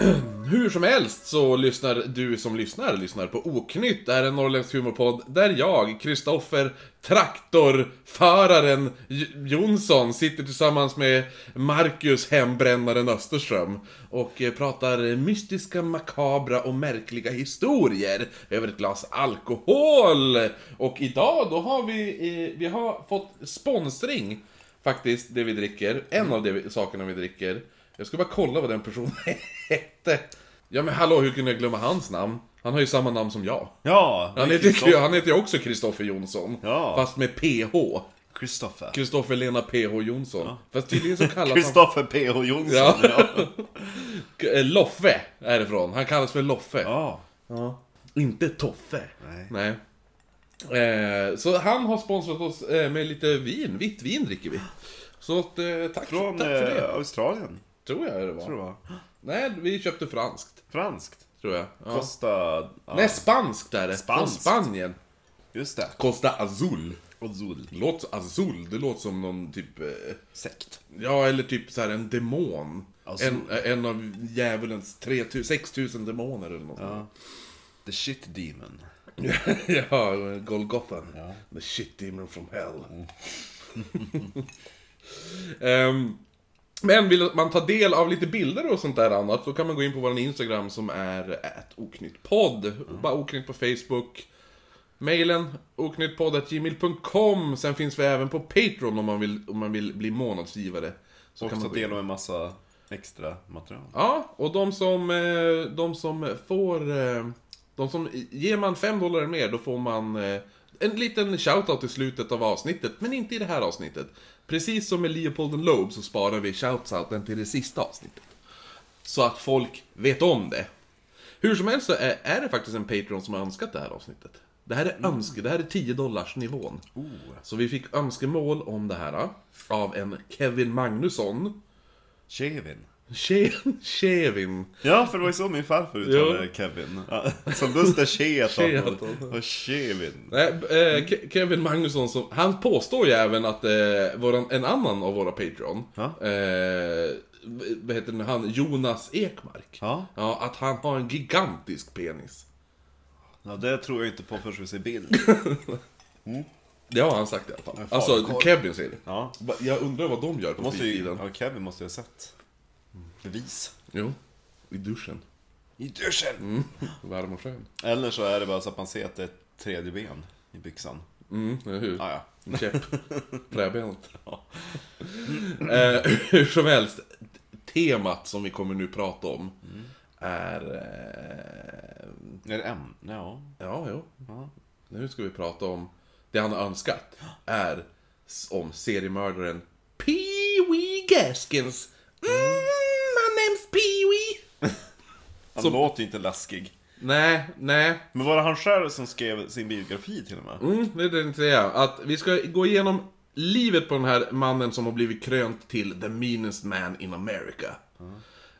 Hur som helst så lyssnar du som lyssnar, lyssnar på Oknytt. Det här är en norrländsk humorpodd där jag, Kristoffer Traktorföraren J- Jonsson, sitter tillsammans med Marcus Hembrännaren Österström och eh, pratar mystiska, makabra och märkliga historier över ett glas alkohol. Och idag då har vi, eh, vi har fått sponsring faktiskt, det vi dricker. En av de sakerna vi dricker. Jag ska bara kolla vad den personen hette. Ja men hallå, hur kunde jag glömma hans namn? Han har ju samma namn som jag. Ja! Han heter, ju, han heter ju också Kristoffer Jonsson. Ja. Fast med PH. Kristoffer. Kristoffer Lena PH Jonsson. Fast tydligen så kallas han... Kristoffer P.H. Jonsson. Ja. Ja. Eh, Loffe är det från. Han kallas för Loffe. ja. Inte Toffe. Nej. Eh, så han har sponsrat oss eh, med lite vin. Vitt vin dricker vi. Så att, eh, tack, Från tack för det. eh, Australien, Tror jag det var. tror det var. Nej, vi köpte franskt. Franskt. Tror jag. Ja. Costa... Ja, Nej, spanskt är det. Spanskt. Från Spanien. just det. Costa Azul. Azul. Låt Azul, det låter som någon typ... Eh, Sekt. ja, eller typ så här en demon. Azul. En, en av djävulens 3000, 6000 demoner eller något. Ja. The shit demon. ja, Golgotha. Ja. The shit demon from hell. Ehm, men vill man ta del av lite bilder och sånt där annat så kan man gå in på vår Instagram som är oknyttpodd. Bara oknytt på Facebook. Mailen oknyttpodd.gmail.com Sen finns vi även på Patreon om man vill, om man vill bli månadsgivare. Så Och kan ta man del av en massa extra material. Ja, och de som, eh, de som får... eh, De som, ger man 5 dollar mer, då får man eh, en liten shoutout i slutet av avsnittet, men inte i det här avsnittet. Precis som med Leopold and Loeb så sparar vi shoutouten till det sista avsnittet. Så att folk vet om det. Hur som helst så är, är det faktiskt en Patreon som har önskat det här avsnittet. Det här är önske, det här är 10 dollars nivån. Så vi fick önskemål om det här av en Kevin Magnusson. Kevin. Ke- Kevin. Ja, för det var ju så min farfar uttalade Kevin. Som Buster Cheaton och, Kevin. Nej, eh, Ke- Kevin Magnusson, som, han påstår ju även att eh, våran, en annan av våra Patreon, Ja. eh, vad heter den, han, Jonas Ekmark, Ja. ja, att han har en gigantisk penis. Ja, det tror jag inte på förrän vi ser bild. Det har han sagt i alla fall. Alltså. Kevin säger det. Ja. Jag undrar vad de gör på ju, fritiden. ja, Kevin måste ju ha sett. Bevis. Jo, i duschen. I duschen! Mm. Varm och skön. Eller så är det bara så att man ser att det är ett tredje ben i byxan. Mm, eller hur? Ah, ja. En käpp. Träbenet. eh, hur som helst, temat som vi kommer nu prata om är... Eh, Är det en? Ja. ja, jo. Ja. Nu ska vi prata om det han har önskat. Är om seriemördaren Pee-Wee Gaskins. Mm. Han Som- låter ju inte läskig. Nej, nej. Men var det han själv som skrev sin biografi till och med? Mm, det jag tänkte säga. Att vi ska gå igenom livet på den här mannen som har blivit krönt till the meanest man in America.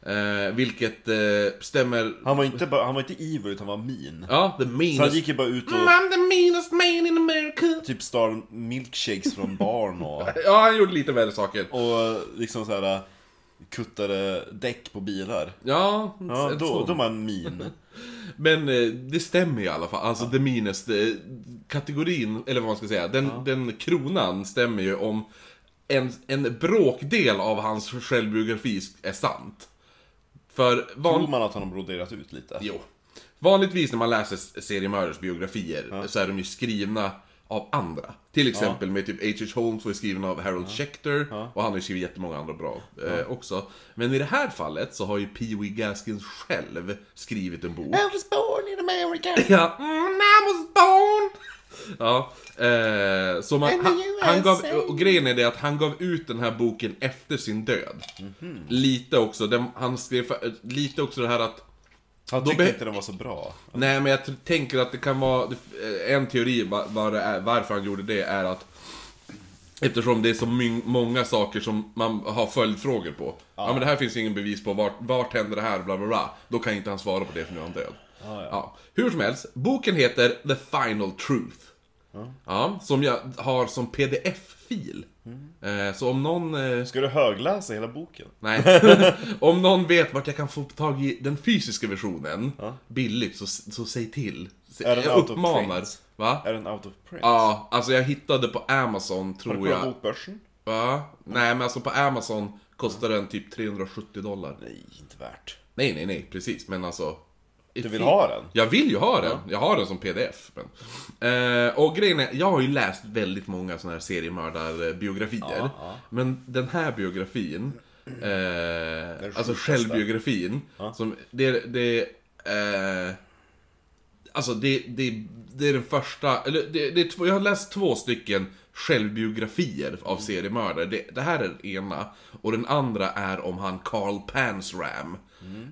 Eh, vilket eh, stämmer... Han var inte, bara, han var inte evil utan han var mean. Ja, the Så han meanest... gick ju bara ut och Mm, I'm the meanest man in America. typ stal milkshakes från barn och, Ja, han gjorde lite värre saker. och liksom så här kuttade däck på bilar. Ja, Ja, då, då var han mean. Men eh, det stämmer i alla fall. Alltså the meanest eh, kategorin, eller vad man ska säga, den, den kronan stämmer ju om en, en bråkdel av hans självbiografi är sant. För van... Tror man att han har broderat ut lite? Jo. Vanligtvis när man läser seriemördares biografier så är de ju skrivna av andra. Till exempel med typ H.H. Holmes var ju skriven av Harold Schechter och han har ju skrivit jättemånga andra bra eh, också. Men i det här fallet så har ju Pee Wee Gaskins själv skrivit en bok. I was born in America. Ja, mm, I was born! Ja, eh, så man, han, han gav, och grejen är det att han gav ut den här boken efter sin död. Lite också, den, han skrev, lite också det här att Han tyckte inte den var så bra. Nej, men jag tänker att det kan vara... det- En teori va- vad det är, varför han gjorde det är att... Eftersom det är så många saker som man har följdfrågor på. Ja. men det här finns ingen bevis på. Vart, vart händer det här? Bla bla bla. Då kan inte han svara på det för nu är han död. Ja, Hur som helst, boken heter The Final Truth. Ja. som jag har som pdf-fil Eh, så om någon... Eh, Ska du högläsa hela boken? nej. om någon vet vart jag kan få tag i den fysiska versionen billigt, så, så säg till. Är den jag out of uppmanar. print? Va? Är den out of print? Ja, alltså jag hittade på Amazon, Har du tror kollat jag. bokbörsen? Va? Nej, men alltså på Amazon kostar den typ 370 dollar. Nej, inte värt. Nej, nej, nej, precis. Men alltså... Du vill ha den? Jag vill ju ha den. Jag har den som pdf. Men. Eh, och grejen är, jag har ju läst väldigt många sådana här seriemördarbiografier. Ja, ja. Men den här biografin, eh, alltså självbiografin, som, det, det, eh, alltså det, det, det är den första, eller det, det jag har läst två stycken självbiografier av seriemördare. Det, det här är den ena, och den andra är om han Carl Pansram.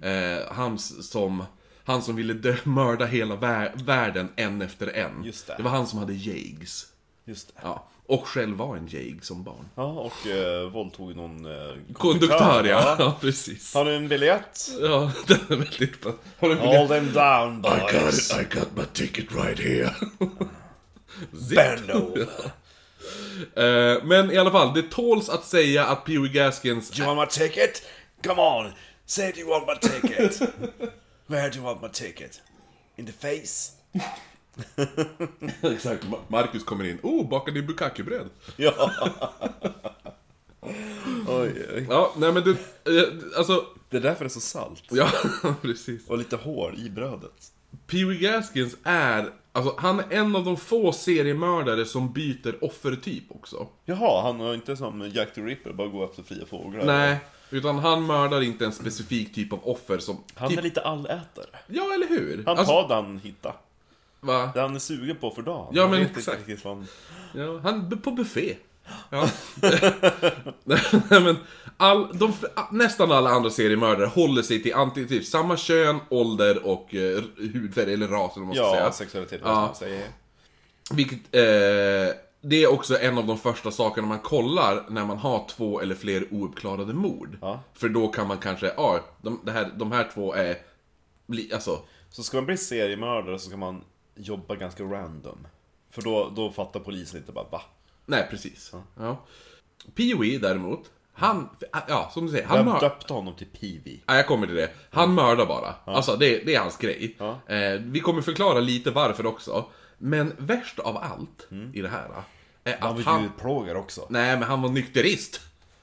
Eh, han som, han som ville dö, mörda hela vär, världen en efter en. Just det. det var han som hade Jags. Just det. Ja, och själv var en jag som barn. Ja, och eh, våldtog någon eh, Konduktör, ja. ja. precis. Har du en biljett? Ja, den är väldigt bra. Har du en biljett? Hold them down I got boys. it, I got my ticket right here. Zip. Bend over. Eh, men i alla fall, det tåls att säga att Pee Wee Gaskins... Do you want my ticket? Come on, say do you want my ticket? Where do you want my ticket? In the face? Exakt, Ma- Marcus kommer in. Oh, bakade i bukkake-bröd. Ja. oj, oj. Ja, nej men du, eh, alltså... Det är därför det är så salt. Ja, precis. Och lite hår i brödet. Pee Wee Gaskins är, alltså han är en av de få seriemördare som byter offertyp också. Jaha, han har inte som Jack the Ripper, bara gå efter fria fåglar. Nej, utan han mördar inte en specifik typ av offer som... Han typ, är lite allätare. Ja, eller hur? Han Alltså, tar det han hittar. va? Det han är sugen på för dagen. Ja, Han men inte exakt. vad han- Ja, han på buffé. Ja. Men all, de, nästan alla andra seriemördare håller sig till antingen typ samma kön, ålder och eh, hudfärg, eller ras eller vad man ska Ja, säga. sexualitet, Ja. man säger. Vilket, eh, det är också en av de första sakerna man kollar när man har två eller fler ouppklarade mord. Ja. För då kan man kanske, ja, de, det här, de här två är, alltså, Så ska man bli seriemördare så ska man jobba ganska random. För då, då fattar polisen inte bara va? nej precis. Ja. Pee-Wee däremot, han, ja som du säger, han mördar... döpte honom till Peewee? Ja, jag kommer till det. Han mördar bara. Alltså, det, det är hans grej. Ja. Eh, vi kommer förklara lite varför också. Men värst av allt i det här är Han att var han... ju plågare också. Nej, men han var nykterist.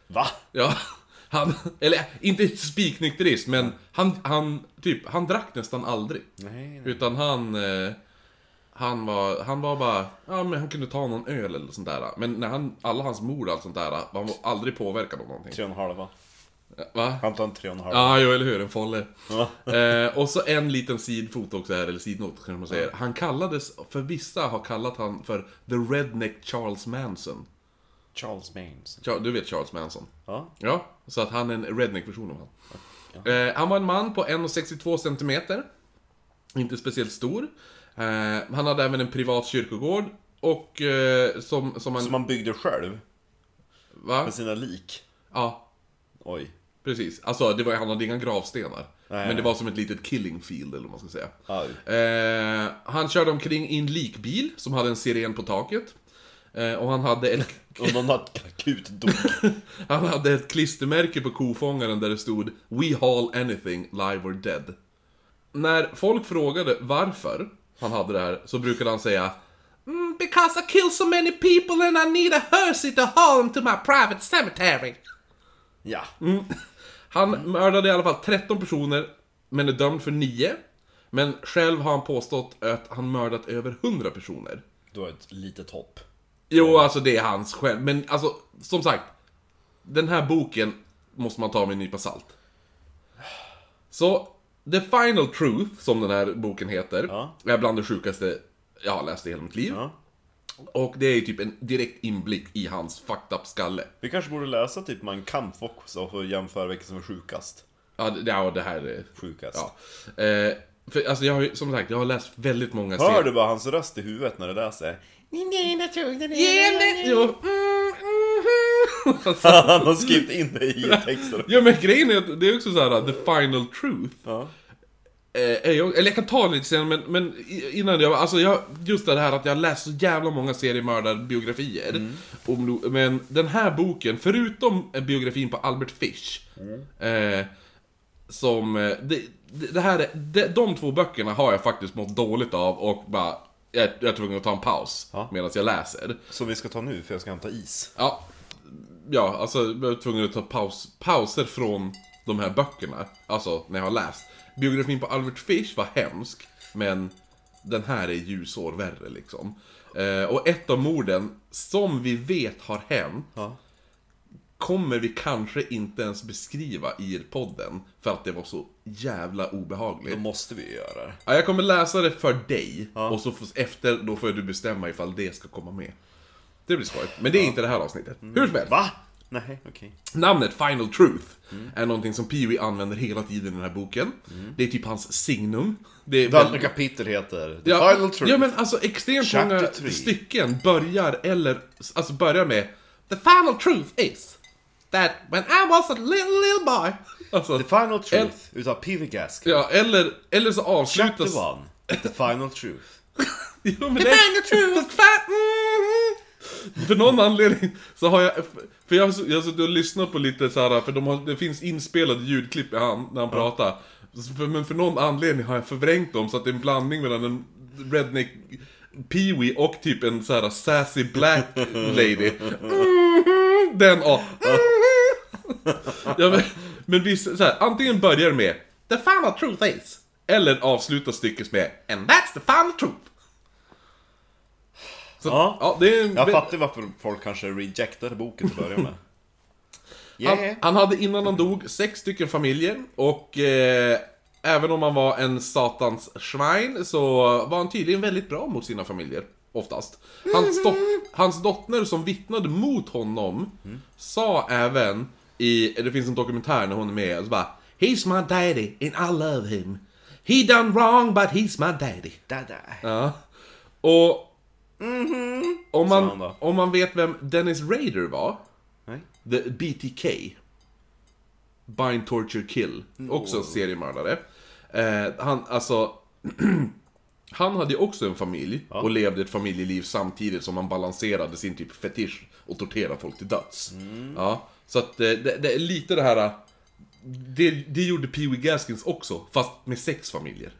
Va? Ja, han... Eller, inte spiknykterist, men han, han, typ, han drack nästan aldrig. Nej, nej. Utan han... Eh, han var, han var bara, ja men han kunde ta någon öl eller sånt där. Men när han, alla hans mord och allt sånt där, han var aldrig påverkad av någonting. Tre och en halva. Va? Han tar en tre och en halva. Ja, jo, eller hur? En folle. Ja. Eh, och så en liten sidfot också här, eller sidnot kanske man säger. Han kallades, för vissa har kallat han för The Redneck Charles Manson. Charles Manson. Ja, Du vet Charles Manson? Ja. Ja, så att han är en redneck-version av han. Eh, han var en man på 1,62 cm. Inte speciellt stor. Eh, han hade även en privat kyrkogård. Och eh, som, som han... Som man byggde själv? va? Med sina lik? Ja, Oj. Precis. Alltså, det var, han hade inga gravstenar. Nej. Men det var som ett litet killing field, eller vad man ska säga. Eh, han körde omkring i en likbil som hade en siren på taket. Eh, och han hade, ett, Och någon akut dog. han hade ett klistermärke på kofångaren där det stod We haul anything, live or dead. När folk frågade varför han hade det här så brukade han säga mm, Because I kill so many people and I need a hearse to haul them to my private cemetery. Ja. Han mördade i alla fall 13 personer, men är dömd för 9. Men själv har han påstått att han mördat över 100 personer. Du har ett litet hopp. Jo, alltså det är hans själv. Men alltså, som sagt. Den här boken måste man ta med en nypa salt. Så, The Final Truth, som den här boken heter, Ja. är bland det sjukaste jag har läst i hela mitt liv. Ja. Och det är ju typ en direkt inblick i hans fucked up skalle. Vi kanske borde läsa typ Man Kampf också att jämföra vilken som är sjukast. Ja, det, ja, det här är... Sjukast. Ja. Eh, för alltså jag har ju, som sagt, jag har läst väldigt många Hör du bara hans röst i huvudet när det läser? Jo. Han har skrivit in det i texten. Ja men grejen är att det är också så här: the final truth. Ja. Eh, är jag, eller jag kan ta det lite senare, men, men innan jag, alltså jag, just det här att jag har läst så jävla många seriemördarbiografier. Om, men den här boken, förutom eh, biografin på Albert Fish, eh, som, eh, det, det här, är- de, de två böckerna har jag faktiskt mått dåligt av och bara, jag, jag är tvungen att ta en paus Ja. medan jag läser. Som vi ska ta nu, för jag ska hämta is. Ja, ja alltså jag var tvungen att ta paus, pauser från de här böckerna. Alltså, när jag har läst. Biografin på Albert Fish var hemsk, men den här är ljusår värre liksom. Eh, och ett av morden, som vi vet har hänt, Ja. kommer vi kanske inte ens beskriva i podden, för att det var så jävla Då obehagligt. måste vi göra det. Ja, jag kommer läsa det för dig, Ja. och så får, efter, då får du bestämma ifall det ska komma med. Det blir skojigt, men det är inte det här avsnittet. Hur som helst. Va? Nej, okej. Namnet Final Truth är någonting som Pee-Wee använder hela tiden i den här boken. Det är typ hans signum. Det är Det andra väl- kapitel heter The ja, Final Truth. Ja men alltså extremt Chapter många three. stycken börjar eller, alltså börjar med The final truth is that when I was a little little boy. Alltså, The Final Truth, utav P.V. Gaskin. ja, eller, eller så Chapter avslutas... 1, The Final Truth. Jo, men det... final truth! The fa- mm. För någon anledning så har jag, för jag jag har suttit och lyssnat på lite så här, för de har, det finns inspelade ljudklipp i han, när han pratar. Så för, men för någon anledning har jag förvrängt dem så att det är en blandning mellan en redneck Pee-Wee och typ en så här sassy black lady. Mm, den och... Ja, men, men visst, så här, antingen börjar med The final truth is Eller avslutar stycket med And that's the final truth så, Ja. ja, det är en, Jag fattar varför folk kanske rejectade boken till att börja med. han, Yeah. han hade innan han dog sex stycken familjer och eh, Även om han var en satans schwein så var han tydligen väldigt bra mot sina familjer Oftast Hans, dot, hans dotter som vittnade mot honom Sa även i, det finns en dokumentär när hon är med, så bara He's my daddy and I love him He done wrong but he's my daddy Dada. Ja. Och... Om, Sa han man, om man vet vem Dennis Rader var, Nej. the BTK, Bind Torture Kill, också en seriemördare. Eh, han, alltså... han hade ju också en familj och levde ett familjeliv samtidigt som han balanserade sin typ fetisch och torterade folk till döds. Ja, så att eh, det, det är lite det här... Det, det gjorde Pee Wee Gaskins också, fast med sex familjer.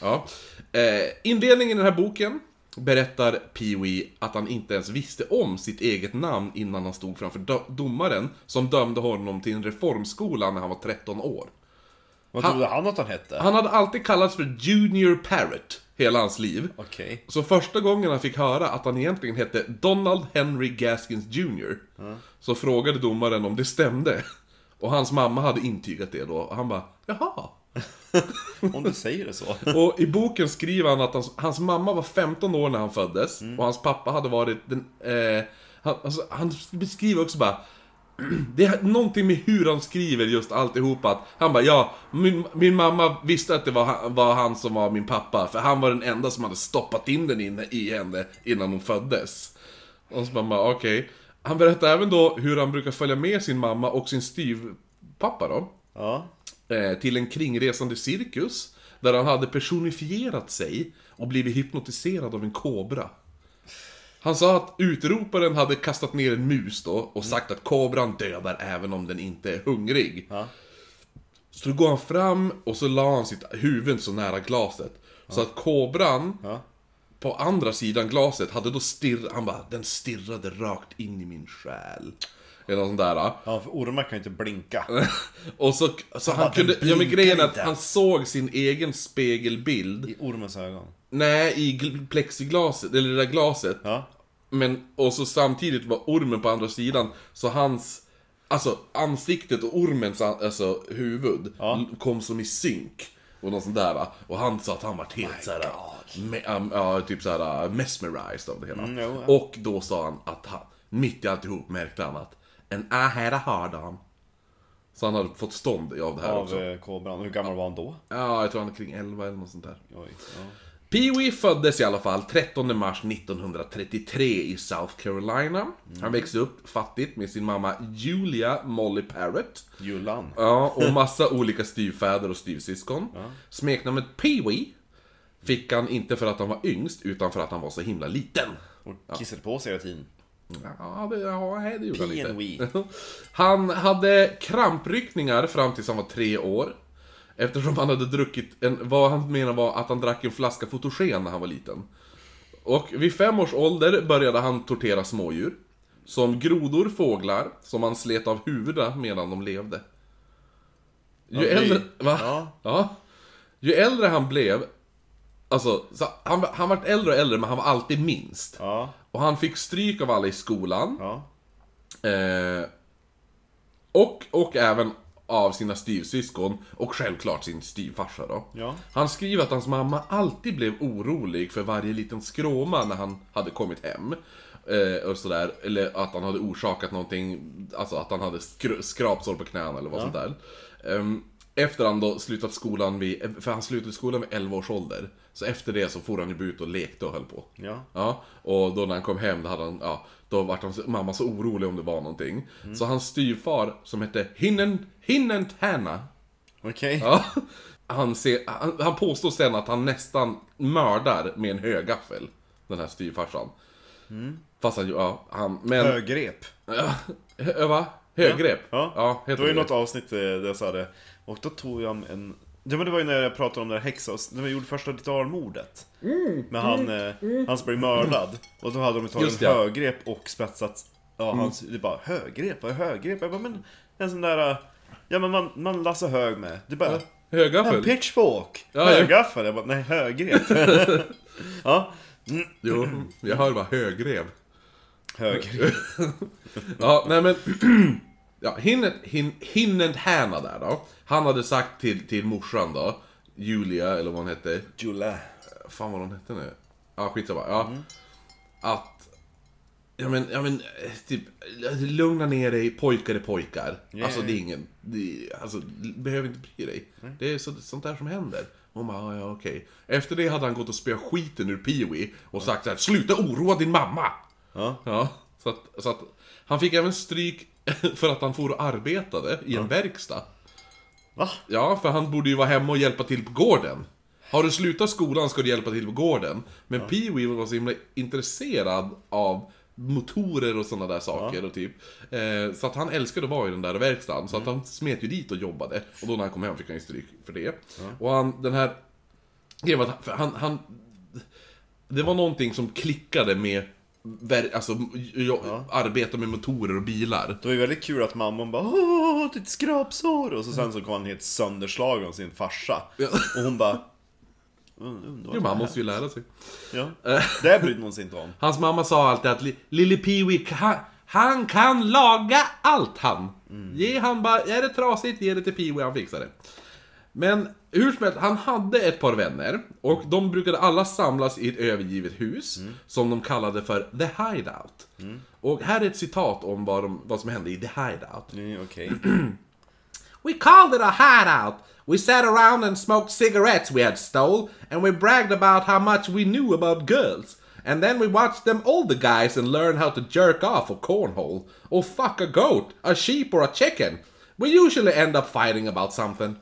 Ja. Eh, inledningen i den här boken berättar Pee-Wee att han inte ens visste om sitt eget namn innan han stod framför do- domaren som dömde honom till en reformskola när han var 13 år. Vad Han- trodde han att han hette? Han hade alltid kallats för Junior Parrot hela hans liv. Okej. Så första gången han fick höra att han egentligen hette Donald Henry Gaskins Jr. Så frågade domaren om det stämde. Och hans mamma hade intygat det då. Och han bara, jaha. Om du säger det så. Och i boken skriver han att hans, hans mamma var 15 år när han föddes. Och hans pappa hade varit den... Eh, han, alltså, han beskriver också bara... Det är någonting med hur han skriver just alltihopa. Att Han bara ja, min, min mamma visste att det var han, var han som var min pappa. För han var den enda som hade stoppat in den in, i henne innan hon föddes. Och så bara okej. Han berättar även då hur han brukar följa med sin mamma och sin styvpappa då. Ja. Eh, till en kringresande cirkus där han hade personifierat sig och blivit hypnotiserad av en kobra. Han sa att utroparen hade kastat ner en mus då och sagt att kobran dödar även om den inte är hungrig. Ja. Så då går han fram och så la han sitt huvud så nära glaset. Så att kobran Ja. på andra sidan glaset hade då stirrat, han bara den stirrade rakt in i min själ. Eller något sånt där. Ja, för ormar kan ju inte blinka. Och så, så han bara, kunde, ja men grejen är att han såg sin egen spegelbild I ormens ögon. Nej, i gl- plexiglaset, eller det där glaset Ja. Men, och så samtidigt var ormen på andra sidan Så hans, alltså ansiktet och ormens alltså, huvud Ja. kom som i synk Och något sånt där Och han sa att han var helt såhär, me, um, ja, typ såhär mesmerized av det hela Mm, ja. Och då sa han att han, mitt i alltihop märkte han att And I had a hard on Så han hade fått stånd av det här också Av eh, kobran. Hur gammal var han då? Ja, jag tror han är kring 11 eller något sånt där. Oj. Ja. Pee-Wee föddes i alla fall 13 mars 1933 i South Carolina. Han växte upp fattigt med sin mamma Julia Molly Parrott. Jullan. Ja, och massa olika styvfäder och styvsyskon. Smeknamnet Pee-Wee fick han inte för att han var yngst, utan för att han var så himla liten. Och kissade på sig hela tiden. Ja, det, ja, det gjorde han. Pee-Wee. Han hade krampryckningar fram tills han var tre år. Eftersom han hade druckit en, vad han menar var att han drack en flaska fotogen när han var liten. Och vid fem års ålder började han tortera smådjur. Som grodor, fåglar, som han slet av huvudena medan de levde. Ju är- äldre... Va? ja. ja. Ju äldre han blev... Alltså, så han, han var äldre och äldre men han var alltid minst. Ja. Och han fick stryk av alla i skolan. Ja. Eh, och, och även av sina styvsyskon och självklart sin styvfarsa då. Ja. Han skriver att hans mamma alltid blev orolig för varje liten skråma när han hade kommit hem. Eh, och sådär, eller att han hade orsakat någonting, alltså att han hade skr- skrapsår på knäna eller vad sånt där. Ehm, efter han då slutat skolan vid, för han slutade skolan vid 11 års ålder. Så efter det så for han ju ut och lekte och höll på. Ja. Ja, och då när han kom hem, då hade han, ja, då vart hans mamma så orolig om det var någonting. Så hans styvfar, som hette Hinnen, Hinnen Hanna, Okej. ja, han, ser, han, han påstår sen att han nästan mördar med en högaffel, den här styvfarsan. Fast han, ja, han, men... Högrep. Ja, hö, va? Högrepp? Ja. ja Det heter var ju det. något avsnitt eh, där jag sa det. Och då tog jag en... Ja men det var ju när jag pratade om det här häxa... När vi gjorde första ritualmordet. Med han, eh, han som blev mördad. Och då hade de tagit en högrep och spetsat... Ja, hans, det bara högrep, vad är högrep? Jag bara, men en sån där... eh, Ja men man, man lassar hög med. Det bara... En Högaffel? pitchfork! Ja, ja. Högaffel! Jag bara, nej högrep. ja, Jo, jag hör bara högrev. högrep. Ja, nej men... ja, Hinnen, hin, Hinnen Hanna där då. Han hade sagt till, till morsan då, Julia, eller vad hon hette. Jula. Fan vad hon hette nu. Ja, skitsamma. Ja. Att... Ja men, ja men, eh, typ, lugna ner dig, pojkar är pojkar. Ja, alltså det är ingen, det, alltså, behöver inte bry dig. Det är så, sånt där som händer. Hon bara, ja, okej. Efter det hade han gått och spöat skiten ur Pee-Wee och sagt så här, sluta oroa din mamma! Ja. Ja, så att, så att han fick även stryk för att han for och arbetade i en verkstad. Va? Ja, för han borde ju vara hemma och hjälpa till på gården. Har du slutat skolan ska du hjälpa till på gården. Men Pee-Wee var så himla intresserad av motorer och sådana där saker och typ. Eh, så att han älskade att vara i den där verkstaden. Så att han smet ju dit och jobbade. Och då när han kom hem fick han ju stryk för det. Och han, den här... Det var, för han, han... Det var någonting som klickade med... Alltså, jo, arbeta med motorer och bilar. Det var ju väldigt kul att mamman bara Åh, ditt skrapsår! Och så sen så kom han helt sönderslagen av sin farsa. Ja. Och hon bara "Mm, Jo, man är." måste ju lära sig. Ja. Det brydde hon sig inte om. Hans mamma sa alltid att li- lille Pee-Wee, han, han kan laga allt han. Ge han bara, är det trasigt, ge det till Pee-Wee, han fixar det. Men hur som helst, han hade ett par vänner och de brukade alla samlas i ett övergivet hus som de kallade för The Hideout. Och här är ett citat om vad, de, vad som hände i The Hideout. Mm, Okej. We called it a hideout. We sat around and smoked cigarettes we had stole, and we bragged about how much we knew about girls. And then we watched them older guys and learned how to jerk off or cornhole, or fuck a goat, a sheep, or a chicken. We usually end up fighting about something.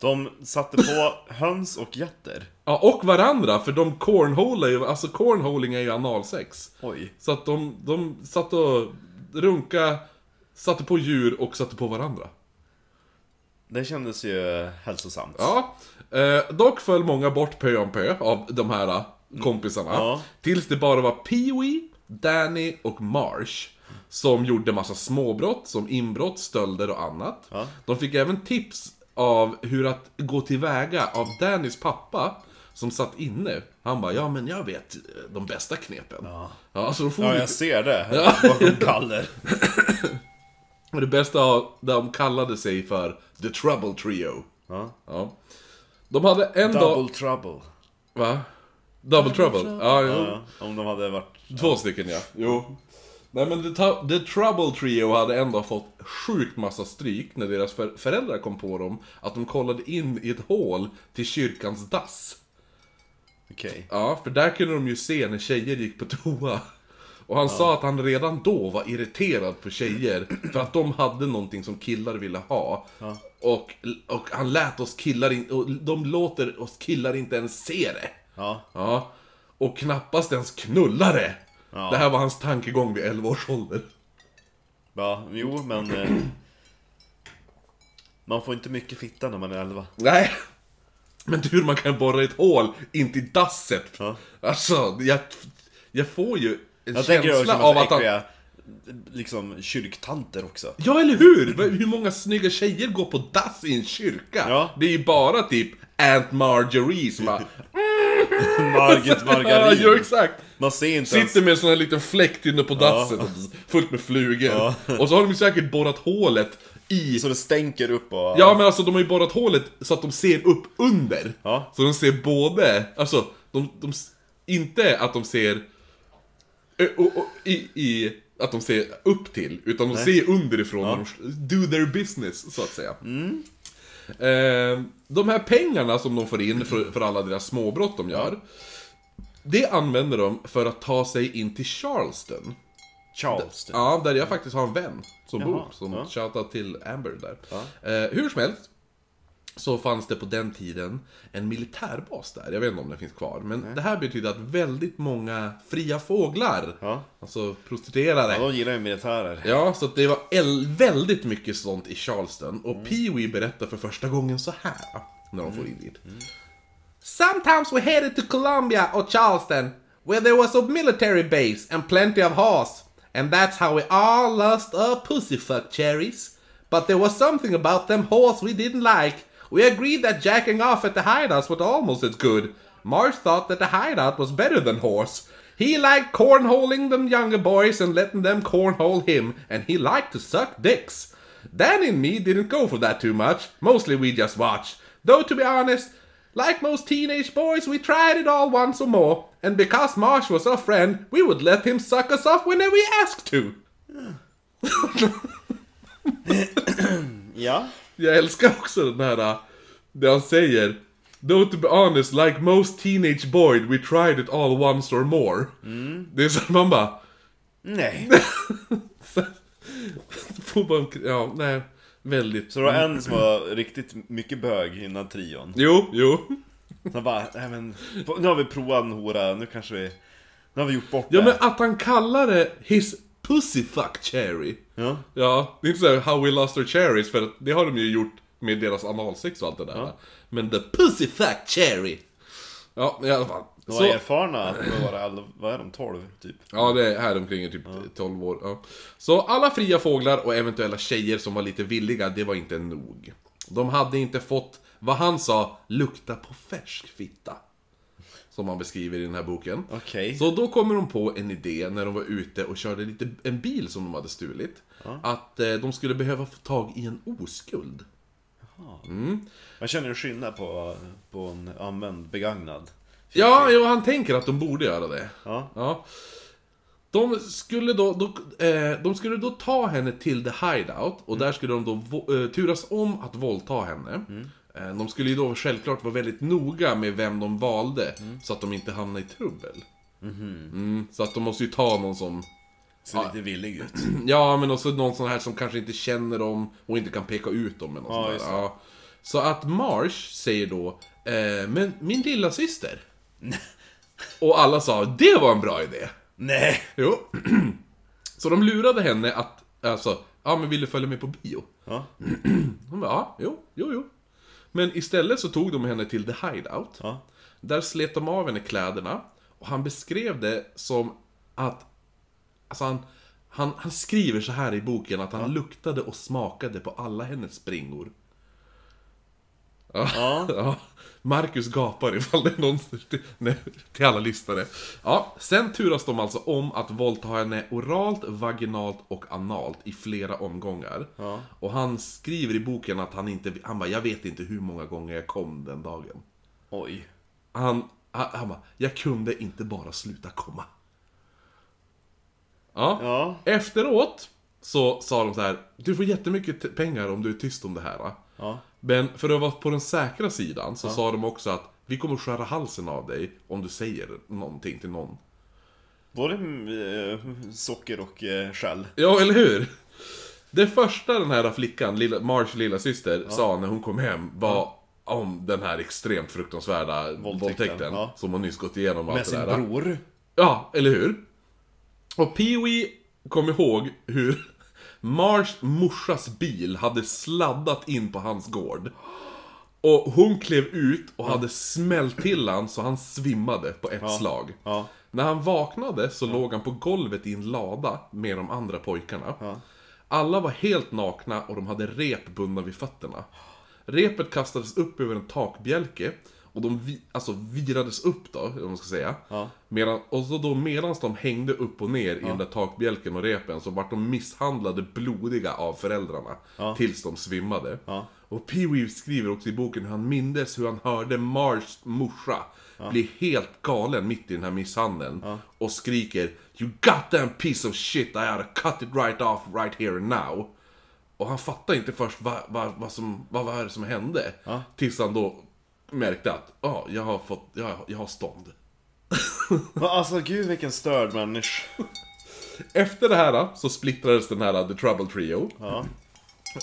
De satte på höns och getter. Ja, och varandra, för de cornholar ju, alltså cornholing är ju analsex. Oj. Så att de, de satt och runka, satte på djur och satte på varandra. Det kändes ju hälsosamt. Ja, eh, dock föll många bort pö om pö av de här eh, kompisarna. Ja. Tills det bara var Pee-Wee, Danny och Marsh. Som gjorde massa småbrott, som inbrott, stölder och annat. Ja. De fick även tips av hur att gå tillväga av Dannys pappa. Som satt inne. Han bara, ja men jag vet eh, de bästa knepen. Ja. så de for Ja, jag ser det. Bakom galler. Och det bästa av, de kallade sig för The Trouble Trio. Ja. Ja. De hade en dag... Double trouble. Va? Double Trouble? Ja, jo. Ja, om de hade varit... Två stycken ja. Jo. Nej men The, The Trouble Trio hade ändå fått sjukt massa stryk när deras för- föräldrar kom på dem att de kollade in i ett hål till kyrkans dass. Okej. Ja, för där kunde de ju se när tjejer gick på toa. Och han sa att han redan då var irriterad på tjejer, för att de hade någonting som killar ville ha. Och, och han lät oss killar in, och de låter oss killar inte ens se det. Ja. Ja. Och knappast ens knulla det. Ja. Det här var hans tankegång vid 11 års ålder. Ja, jo men... Eh, man får inte mycket fitta när man är 11. Nej. Men hur man kan borra ett hål in till dasset. Ja. Alltså, jag, jag får ju en Jag känsla av att han... äckliga, liksom, kyrktanter också. Ja, eller hur? Hur många snygga tjejer går på dass i en kyrka? Ja. Det är ju bara typ Aunt Marjorie som bara... Margit Ja, Margarin. ja, exakt. Man ser inte ens... Sitter med en sån här liten fläkt inne på dasset, fullt med flugor. Och så har de ju säkert borrat hålet i... Så det stänker upp och... Ja men alltså de har ju borrat hålet så att de ser upp under. Ja. Så de ser både, alltså, de, de, inte att de ser och, och, i, i, att de ser upp till, utan de ser underifrån när de do their business, så att säga. Eh, de här pengarna som de får in för, för alla deras småbrott de gör, det använder de för att ta sig in till Charleston. Charles. Ja, där jag faktiskt har en vän som Jaha, bor. Som ja. shoutout till Amber där. Eh, hur som helst. Så fanns det på den tiden en militärbas där. Jag vet inte om den finns kvar. Men det här betyder att väldigt många fria fåglar, Ja. alltså prostituerade. Ja, de gillar ju militärer. Ja, så det var väldigt mycket sånt i Charleston. Och Mm. Pee-Wee berättar för första gången så här när de får in dit. Sometimes we headed to Columbia or Charleston, where there was a military base and plenty of horse. And that's how we all lost our pussyfuck cherries. But there was something about them horse we didn't like. We agreed that jacking off at the hideouts was almost as good. Mars thought that the hideout was better than horse. He liked cornholing them younger boys and letting them cornhole him, and he liked to suck dicks. Danny and me didn't go for that too much. Mostly we just watched. Though to be honest, like most teenage boys, we tried it all once or more. And because Marsh was our friend, we would let him suck us off whenever he asked to. Ja. Jag älskar också den här, äh, det han säger. Though to be honest, like most teenage boys, we tried it all once or more. Det är så man bara... Nej. Bara, ja, nej. Väldigt... Så det var en som var riktigt mycket bög innan trion. Jo, jo. Så bara, nej men, nu har vi provat en hora, nu kanske vi... Nu har vi gjort bort Ja det. men att han kallar det his pussyfuck cherry. Ja. Ja, det är inte såhär how we lost our cherries, för att det har de ju gjort med deras analsex och allt det där. Men the pussyfuck cherry. Ja, i alla fall. De var Så, erfarna, vad var det, vad är de, 12 typ? ja, det är här omkring typ 12 år. Ja. Så alla fria fåglar och eventuella tjejer som var lite villiga, det var inte nog. De hade inte fått, vad han sa, lukta på färsk fitta. Som han beskriver i den här boken. Okej. Så då kommer de på en idé när de var ute och körde lite, en bil som de hade stulit. Att eh, de skulle behöva få tag i en oskuld. Man känner en skillnad på, på en använd, begagnad. Ja, jo, han tänker att de borde göra det. Ja. Ja. De skulle då, då, eh, de skulle då ta henne till the hideout och där skulle de då eh, turas om att våldta henne. Eh, de skulle ju då självklart vara väldigt noga med vem de valde så att de inte hamnar i trubbel. Mm, så att de måste ju ta någon som Ser lite villig ut. Ja, men också någon sån här som kanske inte känner dem och inte kan peka ut dem eller något Ja. Ja. Så att Marsh säger då, eh, men min lilla syster. och alla sa, det var en bra idé. Nej! Jo. Så de lurade henne att, alltså, ja men vill du följa med på bio? Ja. Hon bara, ja, jo, jo, jo. Men istället så tog de henne till the hideout. Ja. Där slet de av henne kläderna. Och han beskrev det som att... Alltså han, han, han skriver så här i boken att han luktade och smakade på alla hennes springor. Ja. Ja. Marcus gapar ifall det är någon till, nej, till alla lyssnare. Ja, sen turas de alltså om att våldta henne oralt, vaginalt och analt i flera omgångar. Ja. Och han skriver i boken att han inte, han bara, jag vet inte hur många gånger jag kom den dagen. Oj. Han, han, bara, jag kunde inte bara sluta komma. Ja. Ja. Efteråt så sa de så här, du får jättemycket pengar om du är tyst om det här. va?" Ja. Men för att vara på den säkra sidan så sa de också att Vi kommer skära halsen av dig om du säger någonting till någon. Både eh, socker och eh, skäll. Ja, eller hur? Det första den här flickan, lilla, Mars lilla syster sa när hon kom hem var om den här extremt fruktansvärda våldtäkten, ja. som hon nyss gått igenom Med sin bror. Ja, eller hur? Och Pee-Wee kom ihåg hur Mars morsas bil hade sladdat in på hans gård. Och hon klev ut och hade smällt till han så han svimmade på ett slag. När han vaknade så låg han på golvet i en lada med de andra pojkarna. Alla var helt nakna och de hade rep bundna vid fötterna. Repet kastades upp över en takbjälke och de vi, alltså virades upp då, om man ska säga. Ja. Medan, och så då medans de hängde upp och ner i den där takbjälken och repen så vart de misshandlade blodiga av föräldrarna. Tills de svimmade. Ja. Och Pee-Wee skriver också i boken hur han mindes hur han hörde Mars morsa bli helt galen mitt i den här misshandeln. Och skriker You goddamn piece of shit, I oughta cut it right off right here now. Och han fattar inte först vad, vad, vad, som, vad var det som hände. Tills han då märkte att, ja, jag har fått, jag, jag har stånd. Alltså gud vilken störd människa. Efter det här så splittrades den här The Trouble Trio. Ja.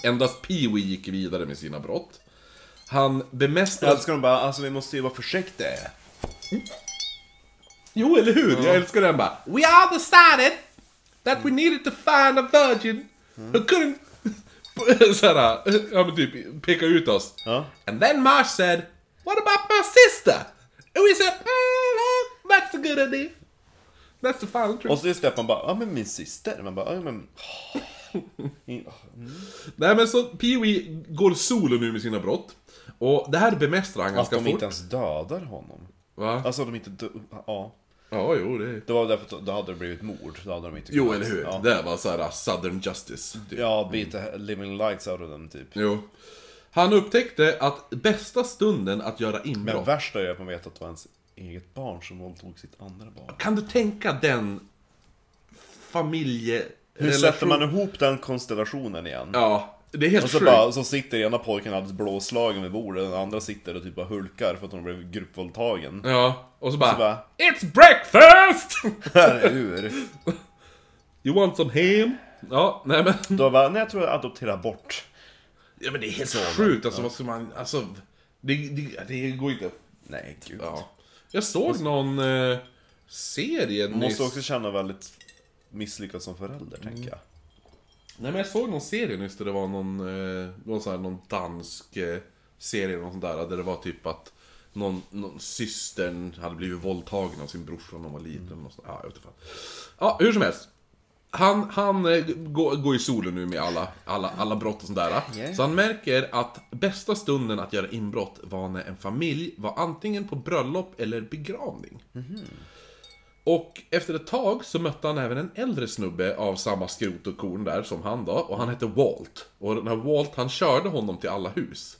Endast Pee-Wee gick vidare med sina brott. Han Jag bemästrade... älskar dem bara, alltså vi måste ju vara försiktiga. Jo, eller hur? Jag älskar den bara. We all decided that we needed to find a virgin who couldn't... Såhär, ja men typ peka ut oss. Ja. And then Marsh said, What about my sister? And we said, mm, that's a good idea. That's the final truth. Och så just det att man bara, ja men min syster. Man bara, ja men... Mm. Nej men så Pee-Wee går solo nu med sina brott. Och det här bemästrar han Att ganska de fort. inte ens dödar honom. Va? Alltså de inte dö- Ja. Ja, jo det... Det var därför att då hade det blivit mord. Då hade de inte Jo, kunnat- eller hur? Ja, Det var såhär Southern Justice. Typ. ja beat the living lights out of them typ. Jo. Han upptäckte att bästa stunden att göra Men inbrott... värsta är att man vet att det var ens eget barn som våldtog sitt andra barn. Kan du tänka den familje... Hur sätter man ihop den konstellationen igen? Ja, det är helt Och så sjukt. bara, så sitter ena pojken alldeles blåslagen vid bordet, den andra sitter och typ bara hulkar för att hon blev gruppvåldtagen. Ja, och så bara... Så bara- It's breakfast! Hur? you want some ham? Ja, nej men... Då bara, nej jag tror jag adopterar bort. Ja men det är helt sjukt, alltså vad ska man... Alltså... Det, det, det går inte... Nej gud. Ja. Jag såg någon eh, serie Man måste nyss. också känna väldigt misslyckad som förälder, tänker jag. Nej men jag såg någon serie nyss där det var någon, eh, någon, sån här, någon dansk eh, serie eller något sånt där. Där det var typ att någon, någon systern hade blivit våldtagen av sin brorsa när hon var liten. Och så, ja, jag vet inte fan. Ja, hur som helst. Han, han eh, går, går i solen nu med alla, alla, alla brott och sånt där. Yeah. Så han märker att bästa stunden att göra inbrott var när en familj var antingen på bröllop eller begravning. Och efter ett tag så mötte han även en äldre snubbe av samma skrot och korn där som han då, och han hette Walt. Och den här Walt, han körde honom till alla hus.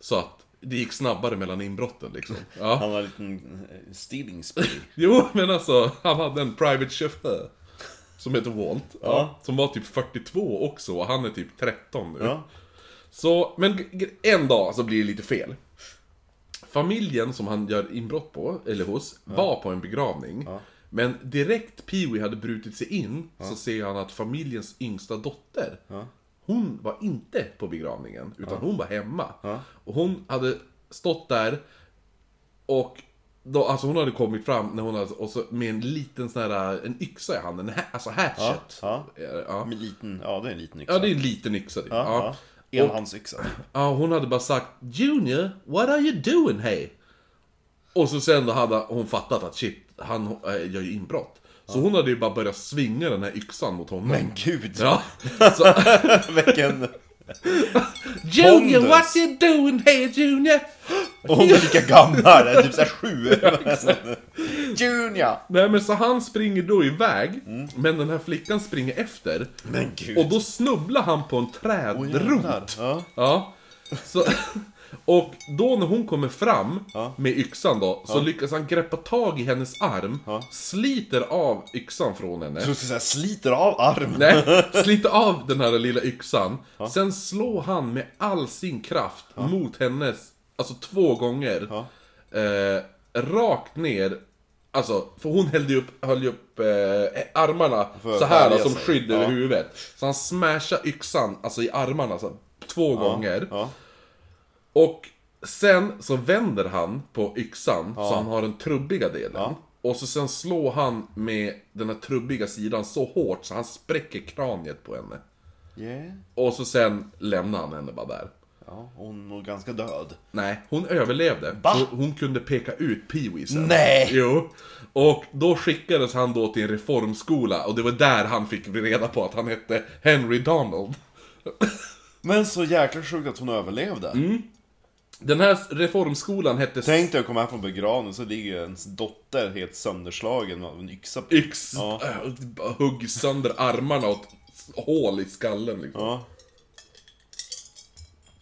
Så att det gick snabbare mellan inbrotten liksom. Ja. Han har en liten eh, stealing spree. Jo, men alltså, han hade en private chaufför. Som heter Walt. Ja. Ja. Som var typ 42 också, och han är typ 13 nu. Ja. Så, men en dag så blir det lite fel. Familjen som han gör inbrott på, eller hos, var på en begravning. Men direkt Pee-Wee hade brutit sig in, så ser han att familjens yngsta dotter, hon var inte på begravningen, utan hon var hemma. Och hon hade stått där, och då, alltså hon hade kommit fram när hon hade, och så med en liten sån här, en yxa i handen, en ha, alltså hatchet. Ja, ja. Med liten, ja det är en liten yxa. Ja, det är en liten yxa. typ. ja, Ja. ja. Enhandsyxa. Ja, hon hade bara sagt Junior, what are you doing hey? Och så sen då hade hon fattat att shit, han äh, gör ju inbrott. Så hon hade ju bara börjat svinga den här yxan mot honom. Men gud! Ja, så, Vilken... Junior, Pondus. what you doing hey Junior? Och hon är lika gammal, typ såhär sju. Junior! Nej men så han springer då iväg, men den här flickan springer efter. Men gud. Och då snubblar han på en Åh, jävlar. trädrot. Ja. Ja. Så, och då när hon kommer fram Ja. med yxan då, så lyckas han greppa tag i hennes arm, Ja. sliter av yxan från henne. Så såhär sliter av armen. Nej, sliter av den här lilla yxan. Sen slår han med all sin kraft mot hennes, alltså två gånger. Ja. eh, rakt ner. Alltså, för hon hällde ju upp, höll ju upp eh, armarna För att så här värja som sig. skydd Ja. över huvudet. Så han smashade yxan, alltså i armarna, så, två gånger. Ja. Och sen så vänder han på yxan så han har den trubbiga delen. Och så sen slår han med den här trubbiga sidan så hårt så han spräcker kraniet på henne. Yeah. Och så sen lämnar han henne bara där. Ja, hon var ganska död. Nej, hon överlevde. Va? Så hon kunde peka ut Pee-Wee sen. Nej! Jo. Och då skickades han då till en reformskola och det var där han fick reda på att han hette Henry Donald. Men så jäkla sjukt att hon överlevde. Mm. Den här reformskolan hette Tänk dig att komma hem från begravningen så ligger ens dotter helt sönderslagen av en yxa på. Yx, Ja. äh, hugg sönder armarna och ett hål i skallen liksom. Ja.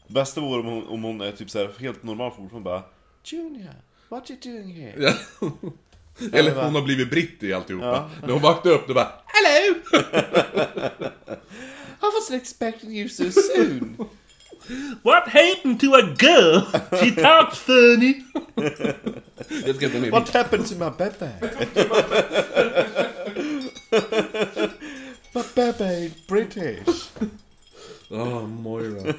Bästa vore om hon, om hon är typ så här helt normal fortfarande bara Junior, what you doing here? Ja. Eller hon har blivit britt i alltihopa. Ja. När hon vaknade upp, då bara Hello! I wasn't expecting you so soon. What happened to a girl? She talks funny. Jag ska inte med. What happened to my baby? my baby is British. Oh, Moira.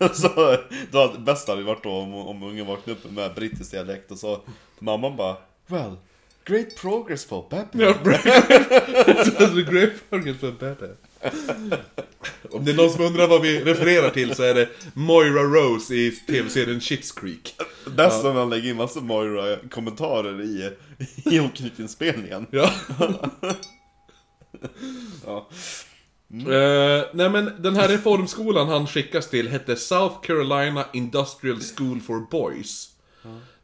så, då hade, bäst hade det varit då om, om ungen vaknade upp med brittisk dialekt och så mamman bara Well, great progress for baby. Ja, It great target for better. Om det är någon som undrar vad vi refererar till så är det Moira Rose i tv-serien Schitt's Creek. Bäst när man lägger in massa Moira-kommentarer i, i oknyttinspelningen. Ja. Ja. Eh, nej men den här reformskolan han skickas till hette South Carolina Industrial School for Boys.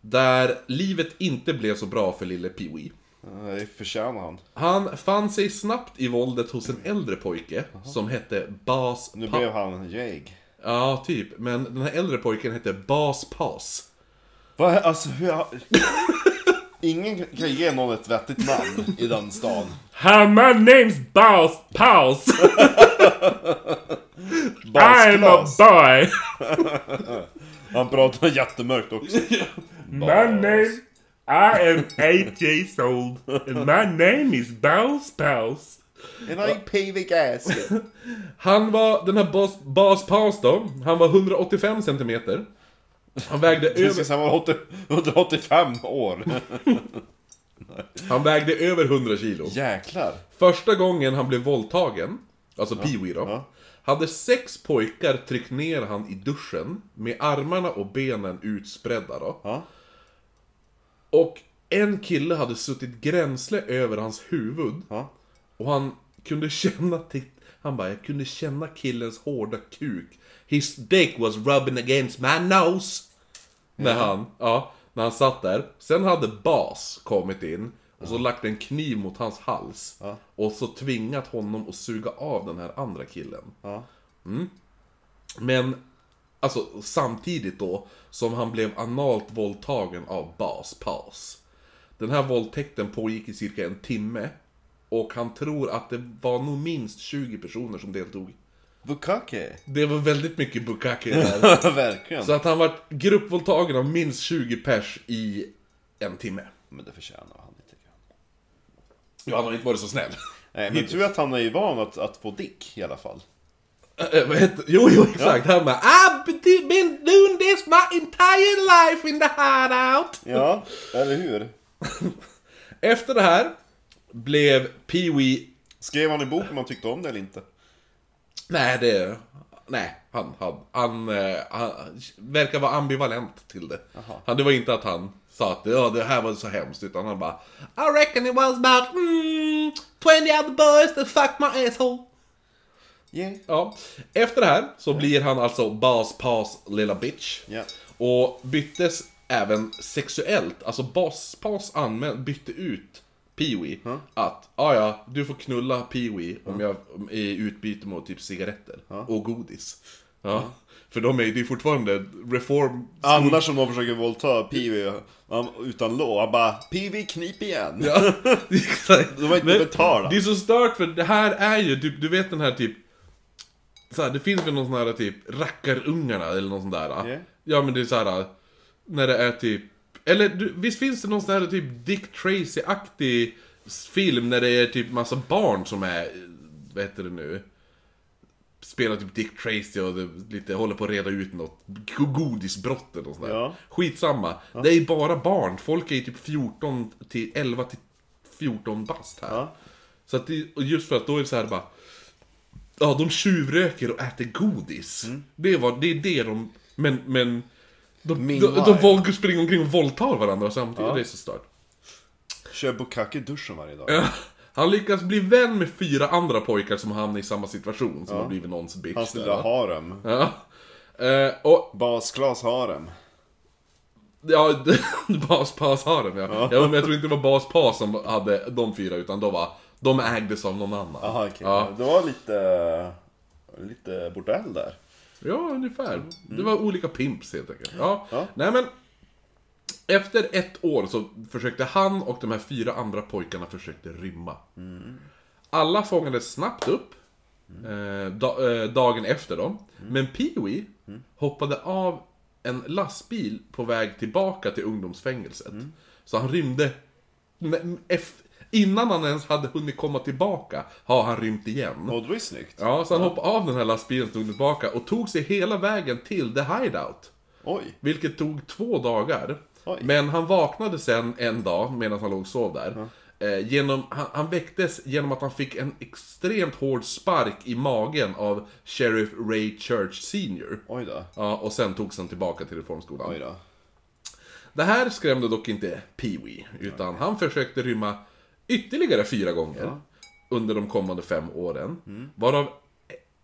Där livet inte blev så bra för lille Pee-Wee. Det förtjänar han. Han fann sig snabbt i våldet hos en äldre pojke som hette Bas Nu blev han jag. Ja, typ. Men den här äldre pojken hette Bas Pass. Vad, alltså hur... Ingen kan ge någon ett vettigt namn i den stan. Hi, my name's Bas Pass. Basklas. boy. Han pratar jättemörkt också. My name, I am eight years old, and my name is Bas Pass. And I PV gasket. Han var, den här Bas, Bas Pass då, han var 185 centimeter. Han vägde, över, han var 80 185 år. han vägde över 100 kilo. Jäklar. Första gången han blev våldtagen, alltså Pee-Wee då, ja. hade sex pojkar tryckt ner han i duschen med armarna och benen utspridda då. Ja. Och en kille hade suttit gränsle över hans huvud Ja. och han kunde känna han bara, jag kunde känna killens hårda kuk. His dick was rubbing against my nose. När han, ja, när han satt där. Sen hade Bas kommit in och så lagt en kniv mot hans hals. Ja. Och så tvingat honom att suga av den här andra killen. Ja. Men, alltså samtidigt då som han blev analt våldtagen av Bas Pass. Den här våldtäkten pågick i cirka en timme. Och han tror att det var nog minst 20 personer som deltog. Bukake. Det var väldigt mycket bukake där. Verkligen. Så att han var gruppvåldtagen av minst 20 pers i en timme. Men det förtjänar han inte. Ja, han har inte varit så snäll. Nej, men tur att han är ju van att, att få dick i alla fall. Äh, vad heter, jo, jo, exakt. Han bara I've been- doing this my entire life in the hideout. Ja, eller hur? Efter det här blev Pee-Wee... Skrev han i boken om han tyckte om det eller inte? Nej, det... Nej, han, han, han, eh, han verkar vara ambivalent till det. Han, det var inte att han sa att ja, det här var så hemskt, utan han bara I reckon it was about mm, 20 other boys that fucked my asshole. Yeah. Ja. Efter det här så blir han alltså Bas Pass lilla bitch. Ja. Och byttes även sexuellt. Alltså Bas anmäl- bytte ut Pee-Wee att ah, ja, du får knulla Pee-Wee om jag i utbyte mot typ cigaretter och godis. Ja. För de är ju fortfarande reform... Annars om någon försöker våldta Peewee utan lov, han bara Peewee knip igen. Ja. De har inte betalat. Det är så stört för det här är ju, typ, du vet den här typ så här, det finns väl någon sån här typ rackarungarna eller något sånt där. Ja. Ja men det är så här. när det är typ... Eller du, visst finns det någon sån här typ Dick Tracy-aktig film när det är typ massa barn som är, vad heter det nu? Spelar typ Dick Tracy och det, lite håller på att reda ut något go- godisbrott eller sånt där. Ja. Skitsamma. Det är ju bara barn. Folk är ju typ 14 till 11 till 14 bast här. Ja. Så att det, och just för att då är det så här bara... Ja, de tjuvröker och äter godis. Det, var, det är det de... Men, men... De, de, de, våld- springer omkring och våldtar varandra samtidigt. Ja. Det är så stört. Kör bukkake i duschen varje dag. Ja, Han lyckas bli vän med fyra andra pojkar som hamnar i samma situation, som har blivit någons bitch. Hans lilla harem. Ja. Eh, och, Basklas harem. ja, Bas Pas har dem ja. ja. men jag tror inte det var Bas Pas som hade de fyra, utan de var, de ägdes av någon annan. Aha, okej. Ja. Det var lite... Lite bordell där. Ja, ungefär. Det var olika pimps helt enkelt. Ja. Ja. Nej men... Efter ett år så försökte han och de här fyra andra pojkarna försökte rymma. Alla fångades snabbt upp. Eh, da, eh, dagen efter dem. Men Pee-Wee hoppade av en lastbil på väg tillbaka till ungdomsfängelset. Så han rymde... Innan han ens hade hunnit komma tillbaka har han rymt igen. Och det var ju snyggt. Ja, så han hoppade av den här lastbilen och tog tillbaka och tog sig hela vägen till The Hideout. Oj. Vilket tog två dagar. Oj. Men han vaknade sen en dag medan han låg och sov där. Eh, genom, han, han väcktes genom att han fick en extremt hård spark i magen av Sheriff Ray Church Sr. Oj då. Ja, och sen togs han tillbaka till reformskolan. Oj då. Det här skrämde dock inte Pee-Wee, utan han försökte rymma ytterligare fyra gånger under de kommande fem åren. Varav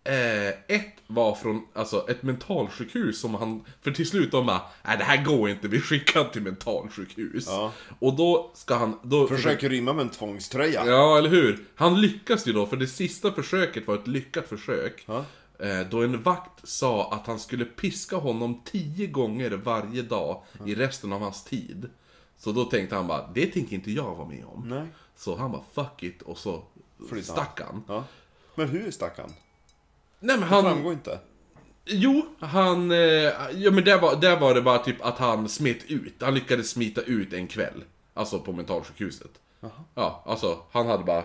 eh, ett var från alltså, ett mentalsjukhus som han, för till slut de bara, nej det här går inte, vi skickar han till mentalsjukhus. Ja. Och då ska han, då Försöker rymma med en tvångströja. Ja, eller hur? Han lyckas ju då, för det sista försöket var ett lyckat försök. Ja. Eh, Då en vakt sa att han skulle piska honom tio gånger varje dag i resten av hans tid. Så då tänkte han bara, det tänker inte jag vara med om. Nej. Så han bara, fuck it, och så Flyttade stack han. Ja. Men hur stack han? Nej men Det han... framgår inte. Jo, han... eh, Ja men där var, där var det bara typ att han smet ut. Han lyckades smita ut en kväll. Alltså på mentalsjukhuset. Ja, alltså han hade bara...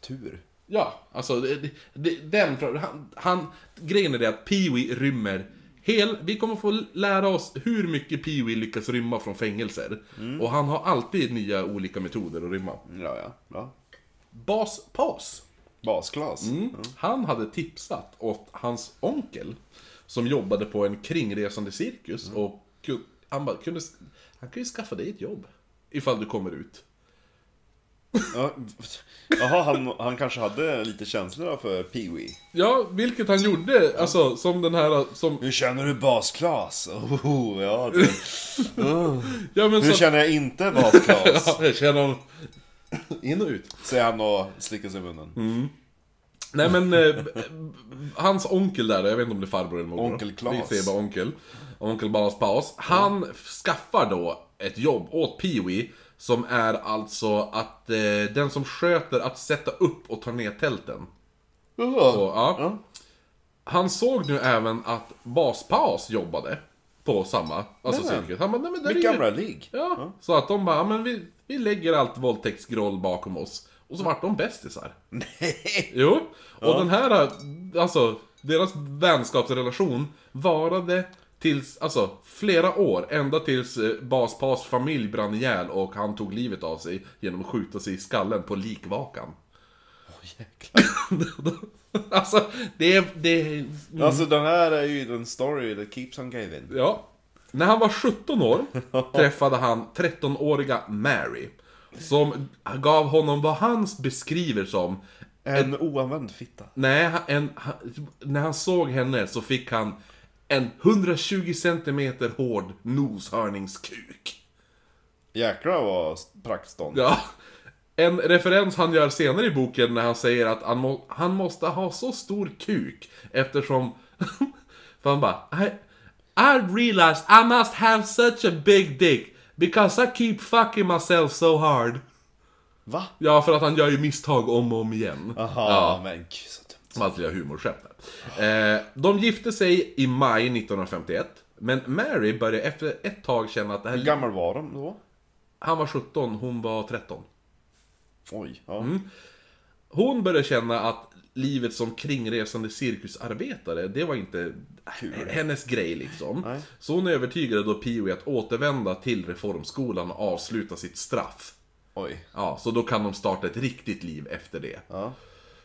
Tur. Ja, alltså det, det, det, den... Han, han, grejen är det att Pee-Wee rymmer hel... Vi kommer få lära oss hur mycket Pee-Wee lyckas rymma från fängelser. Och han har alltid nya olika metoder att rymma. Ja, ja. ja. Bas Paus. Basglas. Mm. Han hade tipsat åt hans onkel som jobbade på en kringresande cirkus och ku- han bara, kunde, han kan ju skaffa dig ett jobb. Ifall du kommer ut. Ja. Jaha, han, han kanske hade lite känslor för Pee-Wee. Ja, vilket han gjorde, alltså som den här, som... Hur känner du basglas? Oh, ja, det... Ja men Hur så... känner jag inte basglas? Ja, jag känner honom in och ut. Säger han och slickar sig i munnen. Nej men, eh, hans onkel där, jag vet inte om det är farbror eller morbror. Onkel Klas. Vi säger bara onkel. Onkel Bas Paus. Han skaffar då ett jobb åt Pee-Wee Som är alltså att eh, den som sköter att sätta upp och ta ner tälten. Jaha. Och, ja. Ja. Han såg nu även att Bas Paus jobbade på samma, alltså Nämen. cirkus. Han bara, nej men där är Mitt ju... gamla ligg. Ja, så att de bara, ja, men vi, vi lägger allt våldtäktsgroll bakom oss. Och så vart de bästisar. Nej. Jo, och den här, alltså, deras vänskapsrelation varade tills, alltså, flera år. Ända tills eh, Baspas familj brann ihjäl och han tog livet av sig genom att skjuta sig i skallen på likvakan. Jäklar. alltså, det är, det är... Alltså den här är ju den story that keeps on giving. Ja. När han var 17 år träffade han 13-åriga Mary. Som gav honom vad han beskriver som En oanvänd fitta. Nej, en, han, när han såg henne så fick han en 120 cm hård noshörningskuk. Jäklar vad praktstånd. Ja. En referens han gör senare i boken när han säger att han, må, han måste ha så stor kuk eftersom... för han bara... I, I realized I must have such a big dick because I keep fucking myself so hard. Va? Ja, för att han gör ju misstag om och om igen. Aha, Ja. men gud så dumt. Gör humorskämt De gifte sig i maj 1951. Men Mary började efter ett tag känna att det Hur här... gammal var de då? Han var 17, hon var 13. Oj, ja. Mm. Hon började känna att livet som kringresande cirkusarbetare, det var inte hennes grej liksom. Nej. Så hon övertygade då Pee-Wee att återvända till reformskolan och avsluta sitt straff. Oj. Ja, så då kan de starta ett riktigt liv efter det. Ja.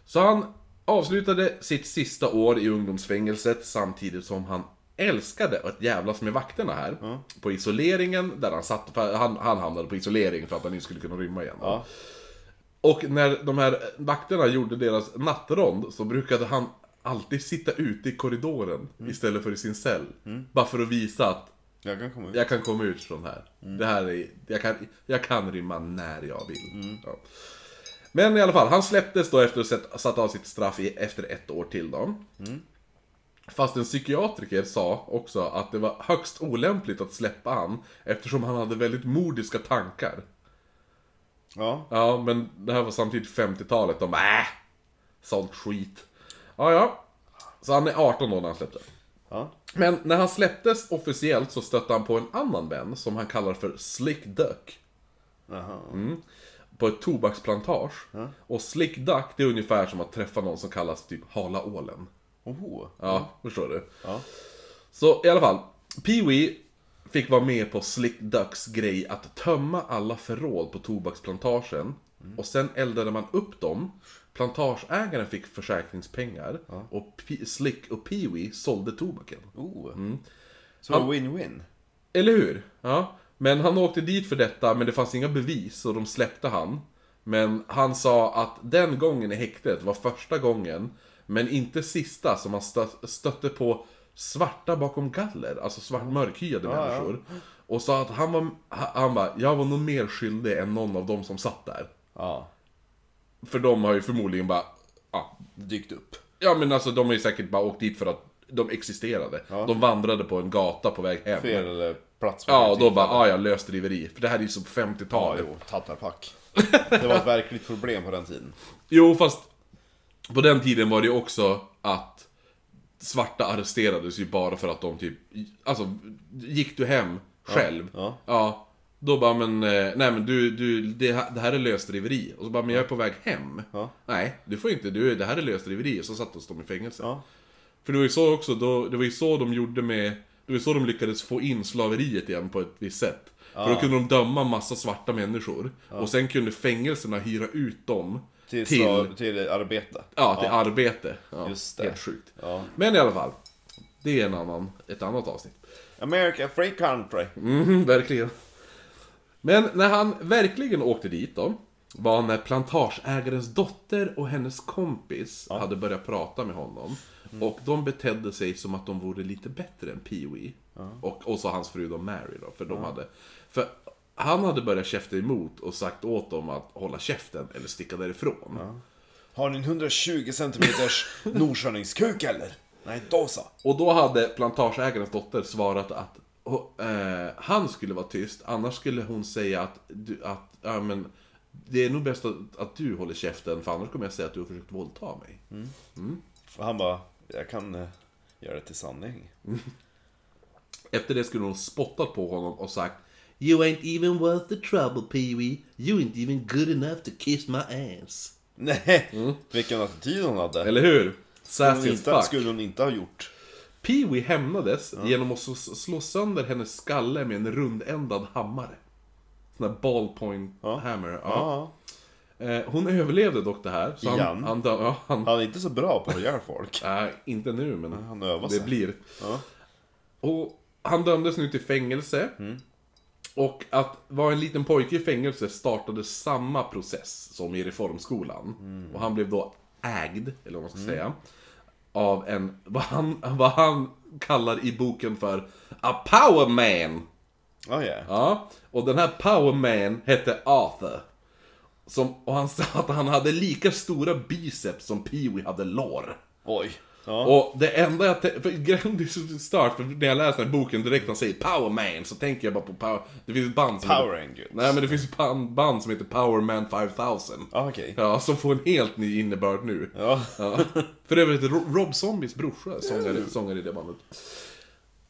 Så han avslutade sitt sista år i ungdomsfängelset samtidigt som han älskade att jävlas med vakterna här. På isoleringen, där han satt, han, han hamnade på isolering för att han inte skulle kunna rymma igen. Ja. Och när de här vakterna gjorde deras nattrond så brukade han alltid sitta ute i korridoren istället för i sin cell. Bara för att visa att Jag kan komma ut. jag kan komma ut från här. Det här är, jag, kan, jag kan rymma när jag vill. Ja. Men i alla fall, han släpptes då efter att ha satt- av sitt straff i, efter ett år till då. Fast en psykiatriker sa också att det var högst olämpligt att släppa han eftersom han hade väldigt mordiska tankar. Ja. Ja, men det här var samtidigt 50-talet. De bara äh, sånt skit. Ja, ja. Så han är 18 då när han släpptes. Ja. Men när han släpptes officiellt så stötte han på en annan vän som han kallar för Slick Duck. Jaha. På ett tobaksplantage. Och Slick Duck, det är ungefär som att träffa någon som kallas typ Hala Ålen. Oho. Ja, förstår du? Ja. Så i alla fall, Pee-Wee fick vara med på Slick Ducks grej att tömma alla förråd på tobaksplantagen. Och sen eldade man upp dem. Plantageägaren fick försäkringspengar. Och P- Slick och Pee-Wee sålde tobaken. Oh. Mm. Så win-win. Eller hur? Ja. Men han åkte dit för detta, men det fanns inga bevis och de släppte han. Men han sa att den gången i häktet var första gången, men inte sista, som han stö- stötte på svarta bakom galler, alltså svart mörkhyade Ja, ja. människor. Och sa att han var, han bara, jag var nog mer skyldig än någon av dem som satt där. Ja. För de har ju förmodligen bara, ja, Dykt upp. ja men alltså de har ju säkert bara åkt dit för att de existerade. De vandrade på en gata på väg hem. Fel eh, plats Ja, och då bara, ah, ja, lösdriveri. För det här är ju som på Ja, 50-talet. jo. Tattarpack. Det var ett verkligt problem på den tiden. Jo, fast på den tiden var det ju också att svarta arresterades ju bara för att de typ, alltså, gick du hem själv? ja. ja då bara, men, eh, nej men du, du det här är lösdriveri. Och så bara, men jag är på väg hem. Ja. Nej, du får inte, du, det här är lösdriveri. Och så sattes de i fängelse. Ja. För det var ju så också, då, det var ju så de gjorde med, det var ju så de lyckades få in slaveriet igen på ett visst sätt. För då kunde de döma massa svarta människor. Och sen kunde fängelserna hyra ut dem Till, till, slav- till arbete. ja, till arbete. Ja, Just det. Helt sjukt. Ja. Men i alla fall, det är en annan, ett annat avsnitt. America, free country. Mhm, verkligen. Men när han verkligen åkte dit då, var när plantageägarens dotter och hennes kompis hade börjat prata med honom. Och de betedde sig som att de vore lite bättre än Pee-Wee. Och, och så hans fru då Mary då, för de hade... För han hade börjat käfta emot och sagt åt dem att hålla käften eller sticka därifrån. Har ni en 120 centimeters nordkörningskuk eller? Nej, då så. Och då hade plantageägarens dotter svarat att och, eh, han skulle vara tyst, annars skulle hon säga att, du, att ja, men, det är nog bäst att, att du håller käften, för annars kommer jag säga att du har försökt våldta mig. Och han bara, jag kan eh, göra det till sanning. Efter det skulle hon spottat på honom och sagt You ain't even worth the trouble, Pee-Wee. You ain't even good enough to kiss my ass. Nej, vilken attityd hon hade. Eller hur? Sassy fuck. skulle hon inte ha gjort. Pee-Wee hämnades genom att slå sönder hennes skalle med en rundändad hammare. Sån där ballpoint hammer. Ja. Ja. Eh, hon överlevde dock det här. Så han, Igen? han, dö- ja, han, Han är inte så bra på att göra folk. Nej, inte nu men Han övar det sig. blir. Ja. Och han dömdes nu till fängelse. Mm. Och att vara en liten pojke i fängelse startade samma process som i reformskolan. Mm. Och han blev då ägd, eller vad man ska säga. Av en, vad han, vad han kallar i boken för A Power Man. Oh, yeah. Ja, och den här Power Man hette Arthur. Som, och han sa att han hade lika stora biceps som Pee-Wee hade lår. Oj. Ja. Och det enda jag tänkte, stört, för när jag läser den här boken direkt när han säger Power Man så tänker jag bara på Power... Det finns ett band som Power heter, Rangers. Nej men det finns ett band, band som heter Power Man 5000. Ja, okej. Ja, som får en helt ny innebörd nu. Ja. Ja. För övrigt, Ro- Rob Zombies brorsa är sångare, sångare i det bandet.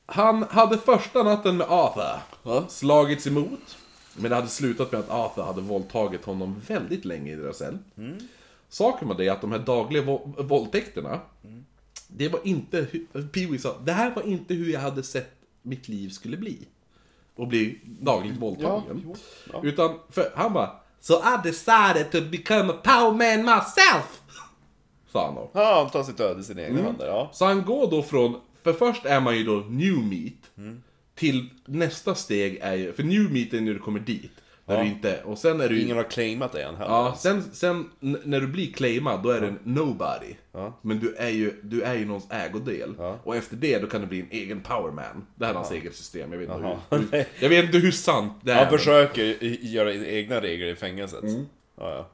Han hade första natten med Arthur Ja. slagits emot. Men det hade slutat med att Arthur hade våldtagit honom väldigt länge i deras cell. Saken var det att de här dagliga vå- våldtäkterna, det var inte, Pee-Wee sa, det här var inte hur jag hade sett mitt liv skulle bli. Och bli dagligt våldtagen. jo, ja. Utan, för han bara, So I decided to become a power man myself! Sa han då. Ja, han tar sitt öde i sina egna händer, ja. Så han går då från, för först är man ju då new meat, till nästa steg är ju, för new meat är när du kommer dit. När Ja. du inte, och sen är du Ingen har claimat det än heller. Ja, sen, sen när du blir claimad, då är det en nobody. Ja. Men du är ju, du är ju någons ägodel. Ja. Och efter det, då kan du bli en egen powerman. Det här är hans eget system, jag vet inte hur, hur, Jag vet inte hur sant det är. Han försöker göra egna regler i fängelset. Mm. Ja, ja.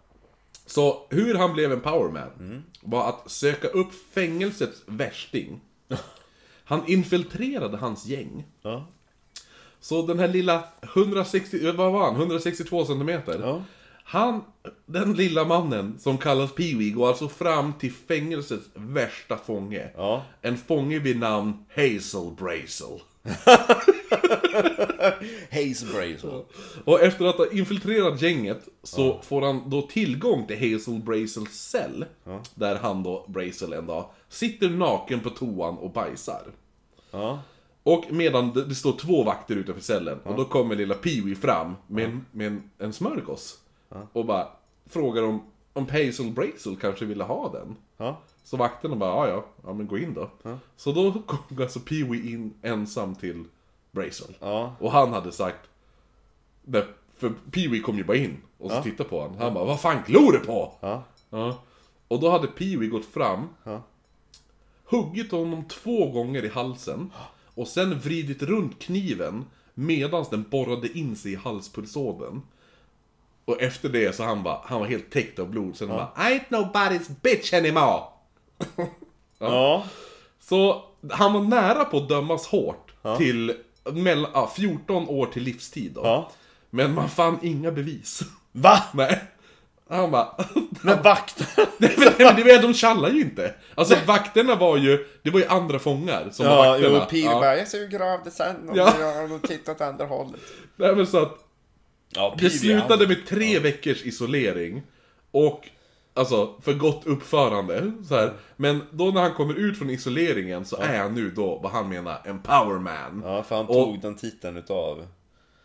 Så hur han blev en powerman Mm. var att söka upp fängelsets värsting. Han infiltrerade hans gäng. Ja. Så den här lilla 160, vad var han? 162 centimeter. Ja. Han, den lilla mannen som kallas Pee-Wee går alltså fram till fängelsets värsta fånge. Ja. En fånge vid namn Hazel Brazel. Haze Brazel. Och efter att ha infiltrerat gänget så får han då tillgång till Hazel Brazels cell. Där han då, Brazel en dag, sitter naken på toan och bajsar. Ja. Och medan det, det står två vakter utanför cellen, och då kommer lilla Pee-Wee fram med, en, med en, en smörgås. Och bara frågar om, om Hazel Brazel kanske ville ha den. Ja. Så vakterna bara, ja ja, ja men gå in då. Så då kom alltså Pee-Wee in ensam till Brazel. Ja. Och han hade sagt, för Pee-Wee kom ju bara in och så tittade på honom. Han bara, vad fan glor du på? Ja. Ja. Och då hade Pee-Wee gått fram, Ja. huggit honom två gånger i halsen och sen vridit runt kniven medans den borrade in sig i halspulsådern. Och efter det så han bara, han var helt täckt av blod, sen han bara I ain't nobody's bitch anymore! Ja. Så han var nära på att dömas hårt till mellan, ja, 14 år till livstid då. Ja. Men man fann inga bevis. Va? Nej. Han bara... Men vakten? Nej men, nej, men var, de tjallar ju inte. Alltså vakterna var ju, det var ju andra fångar som var Ja, vakterna. jo, Pil ja. bara, jag suger av det sen och Ja. jag har tittat åt andra hållet. Nej, men så att Ja, det slutade med tre veckors isolering. Och, alltså, för gott uppförande. Så här. Men då när han kommer ut från isoleringen så är han nu då, vad han menar, en powerman. Ja, för han Och- tog den titeln utav...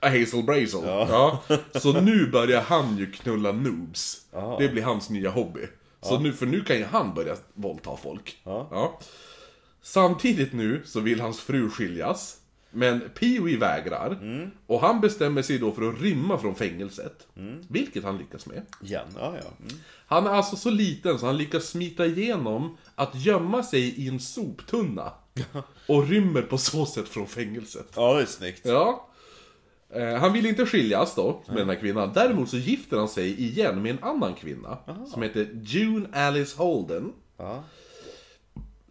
Hazel Brazel. Ja. Så nu börjar han ju knulla noobs. Ja. Det blir hans nya hobby. Så nu, för nu kan ju han börja våldta folk. Ja. Samtidigt nu så vill hans fru skiljas. Men Pee-Wee vägrar. Mm. Och han bestämmer sig då för att rymma från fängelset. Mm. Vilket han lyckas med. Igen, ja, ja. Mm. Han är alltså så liten så han lyckas smita igenom att gömma sig i en soptunna. Och rymmer på så sätt från fängelset. Ja, det är snyggt. Ja. Eh, han vill inte skiljas då med den här kvinnan. Däremot så gifter han sig igen med en annan kvinna. Som heter June Alice Holden. Ja.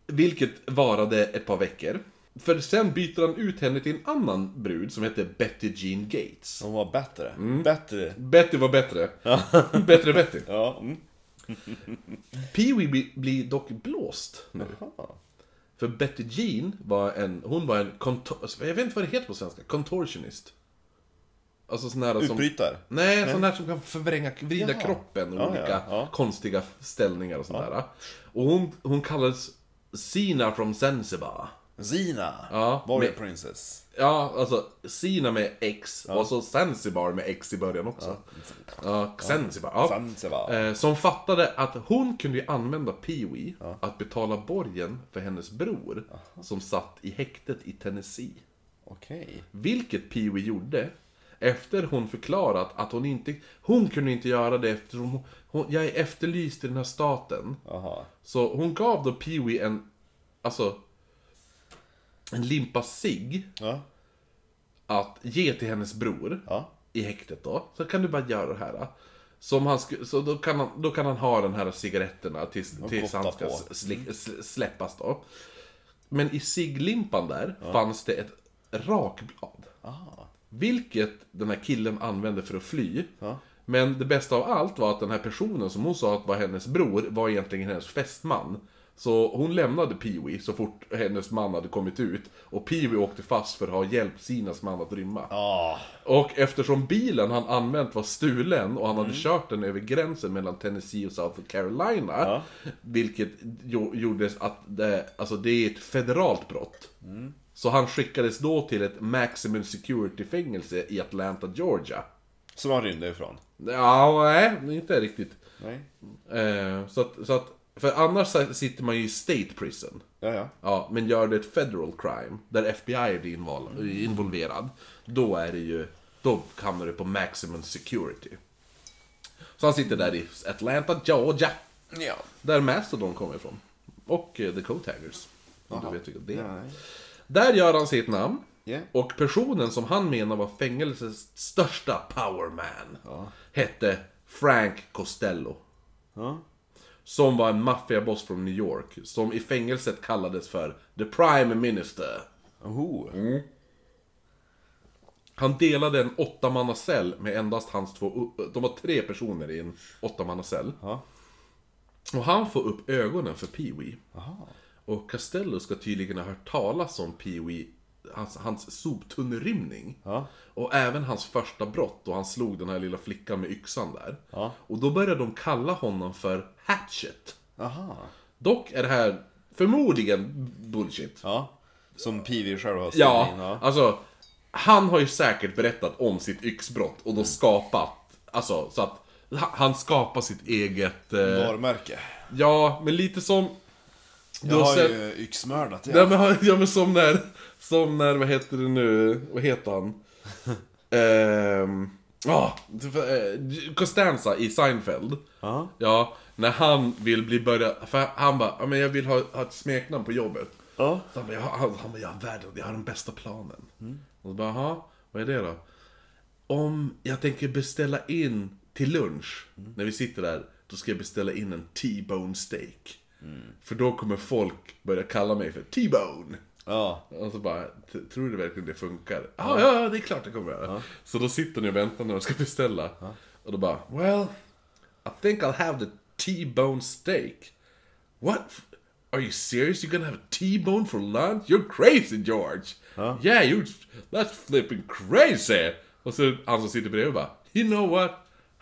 Vilket varade ett par veckor. För sen byter han ut henne till en annan brud som heter Betty Jean Gates. Hon var bättre. Mm. Bättre. Betty var bättre. bättre Betty. Ja. Mm. Pee-Wee bli- blir dock blåst nu. Aha. För Betty Jean var en, hon var en, contor- jag vet inte vad det heter på svenska, contortionist. Alltså sån här som... Utbrytare. Nej, sån här som kan förvränga, vrida Jaha. kroppen i Ja, olika ja, ja. konstiga ställningar och sånt där. Och hon, hon kallades Sina from Zanzibar. Zina. Ja, Warrior men- Princess. Ja, alltså Sina med X och så Zanzibar med X i början också. Ja, Zanzibar. Ja. Zanzibar. Eh, som fattade att hon kunde ju använda Pee-Wee att betala borgen för hennes bror som satt i häktet i Tennessee. Okej. Vilket Pee-Wee gjorde efter hon förklarat att hon inte, hon kunde inte göra det eftersom hon, hon, jag är efterlyst i den här staten. Jaha. Så hon gav då Pee-Wee en, alltså, en limpa cigg Ja. att ge till hennes bror Ja. i häktet då. Så kan du bara göra det här. Som han sku, så då kan, han, då kan han ha den här cigaretterna tills, tills han ska på. sli, sl, släppas då. Men i cigglimpan där fanns det ett rakblad. Ah. Vilket den här killen använde för att fly. Ja. Men det bästa av allt var att den här personen som hon sa att var hennes bror var egentligen hennes fästman. Så hon lämnade Pee-Wee så fort hennes man hade kommit ut. Och Pee-Wee åkte fast för att ha hjälpt Sinas man att rymma. Ja. Och eftersom bilen han använt var stulen och han hade kört den över gränsen mellan Tennessee och South Carolina. Ja. Vilket jo, gjordes att det, alltså det är ett federalt brott. Så han skickades då till ett maximum security-fängelse i Atlanta, Georgia. Som han rymde ifrån. Ja, nej, inte riktigt. Nej. Eh, så, att, så att, för annars sitter man ju i state prison. Ja, ja. Ja, men gör det ett federal crime, där FBI blir invol- involverad, då är det ju, då hamnar du på maximum security. Så han sitter där i Atlanta, Georgia, Ja. där Mastodon kommer ifrån. Och eh, The Coat Haggers. Om du vet vilka det är. Nej. Där gör han sitt namn. Ja. Och personen som han menar var fängelsets största powerman Ja. hette Frank Costello. Ja. Som var en maffiaboss från New York. Som i fängelset kallades för The Prime Minister. Oho. Han delade en åttamannacell med endast hans två... De var tre personer i en åttamannacell. Ja. Och han får upp ögonen för Pee-Wee. Och Castello ska tydligen ha hört talas om Pee-Wee, hans, hans soptunnerymning. Ja. Och även hans första brott då han slog den här lilla flickan med yxan där. Ja. Och då började de kalla honom för Hatchet. Aha. Dock är det här förmodligen bullshit. Ja. Som Peewee själv har Ja, in, ja. alltså Han har ju säkert berättat om sitt yxbrott och då skapat Alltså så att ha- Han skapar sitt eget eh, Varumärke. Ja, men lite som Jag har sett- ju yxmördat Ja ja. men, ja men som när, som när, vad heter det nu, vad heter han? Ehm, Ja, eh, Costanza i Seinfeld. Ja. Ja, när han vill bli börjad, för han bara, ja men jag vill ha, ha ett smeknamn på jobbet. Ja. Så han bara, jag har, han bara, jag har världen, jag har den bästa planen. Och så bara, jaha, vad är det då? Om jag tänker beställa in till lunch, när vi sitter där, då ska jag beställa in en T-bone steak. För då kommer folk börja kalla mig för T-bone. Ja. Och så bara, "T- tror du verkligen det funkar? Ja, ja, ja, det är klart det kommer göra. Så då sitter ni och väntar när de ska beställa. Och då bara, well, I think I'll have the T-bone steak. What? Are you serious? You're gonna have a T-bone for lunch? You're crazy George! Yeah, you're, that's flipping crazy! Och så han som sitter bredvid bara, you know what?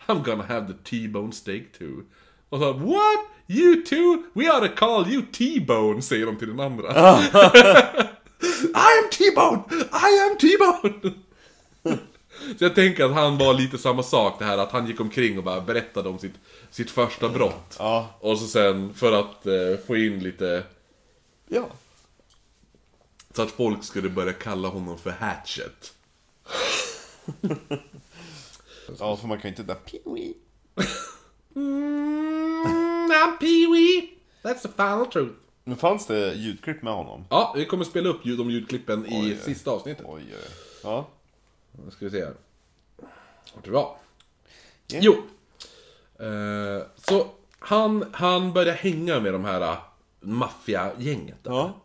I'm gonna have the T-bone steak too. Och så, what? You too? We ought to call you T-bone, säger de till den andra. I am T-bone! I am T-bone! Så jag tänker att han var lite samma sak det här att han gick omkring och bara berättade om sitt, sitt första brott. Ja. Och så sen för att eh, få in lite, Ja. så att folk skulle börja kalla honom för Hatchet. Ja, för man kan ju inte där Peewee. Mm, I'm Pee-Wee! That's the final truth. Men fanns det ljudklipp med honom? Ja, vi kommer spela upp ljud, de ljudklippen i Oj. sista avsnittet. Oj, oj, oj. Ja. Nu ska vi se här. Vart det var. Ja. Jo. Eh, så han, han börjar hänga med de här uh, maffiagänget där. Ja.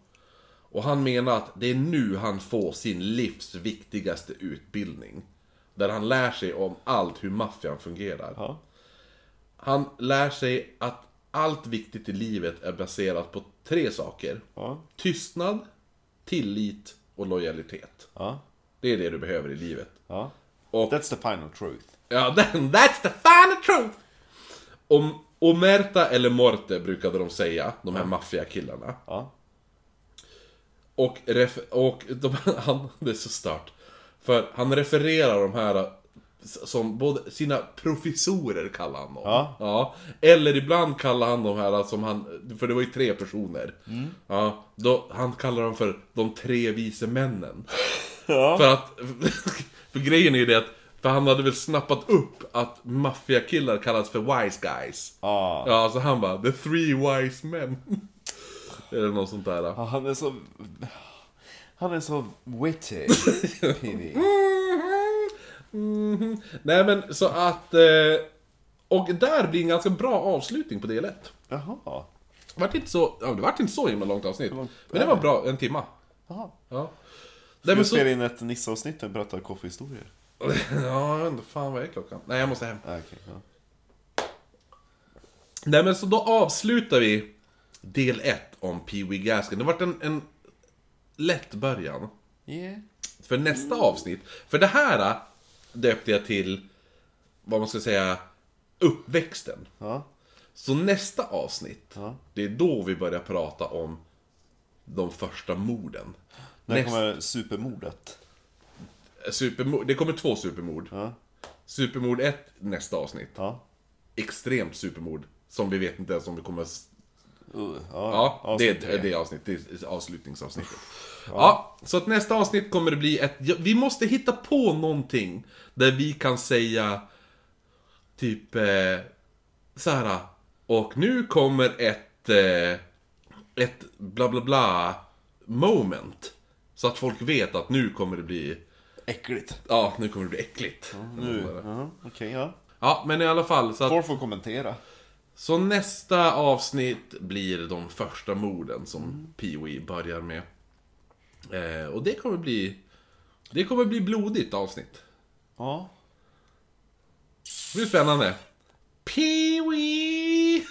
Och han menar att det är nu han får sin livs viktigaste utbildning. Där han lär sig om allt hur maffian fungerar. Ja. Han lär sig att allt viktigt i livet är baserat på tre saker. Ja. Tystnad, tillit och lojalitet. Ja. Det är det du behöver i livet. Ja. Och That's the final truth. Ja, then that's the final truth! Om Omerta eller Morte brukade de säga, de här maffiakillarna. Ja. Och, och de, han, det är så stört. För han refererar de här som både sina professorer kallar han dem. Ja. ja. Eller ibland kallar han de här som han, för det var ju tre personer. Ja, då, han kallar dem för de tre vise männen. Ja. För att, för grejen är ju det att, för han hade väl snappat upp att maffiakillar kallas för wise guys. Ja. Ja, så han bara, the three wise men. Eller något sånt där. Ja, Han är så... Han är så witty, Peewee. Mhm. Nej men så att... Eh, och där blir en ganska bra avslutning på del 1. Jaha. Det vart inte så, ja, det vart inte så himla långt avsnitt. långt Men det var bra, en timma. Jaha. Ja. Ska vi spela in ett Nisse-avsnitt och berätta koffehistorier? ja, jag vet inte, fan vad är klockan? Nej, jag måste hem. Ah, okej, ja. Nej men så då avslutar vi del 1 om Pee Wee Gaskin. Det har varit en, en lätt början. Yeah. För nästa avsnitt, för det här döpte jag till, vad man ska säga, uppväxten. Ja. Så nästa avsnitt, Ja. det är då vi börjar prata om de första morden. När Näst- kommer supermordet? Supermord, det kommer två supermord. Ja. Supermord 1 nästa avsnitt. Extremt supermord. Som vi vet inte ens om vi kommer... Uh, Ja, det avsnitt tre. är det avsnittet. Det är avslutningsavsnittet. Ja, så att nästa avsnitt kommer det bli ett... ja, Vi måste hitta på någonting där vi kan säga... Typ... Eh, så här. Och nu kommer ett... Eh, ett bla bla bla moment. Så att folk vet att nu kommer det bli... Äckligt. Ja, nu kommer det bli äckligt. Nu. Ja, okej, ja. Ja, men i alla fall. Så, att, Får få kommentera. Så nästa avsnitt blir de första morden som Pee-Wee börjar med. Eh, och det kommer bli... Det kommer bli blodigt avsnitt. Ja. Det blir spännande. Pee-Wee!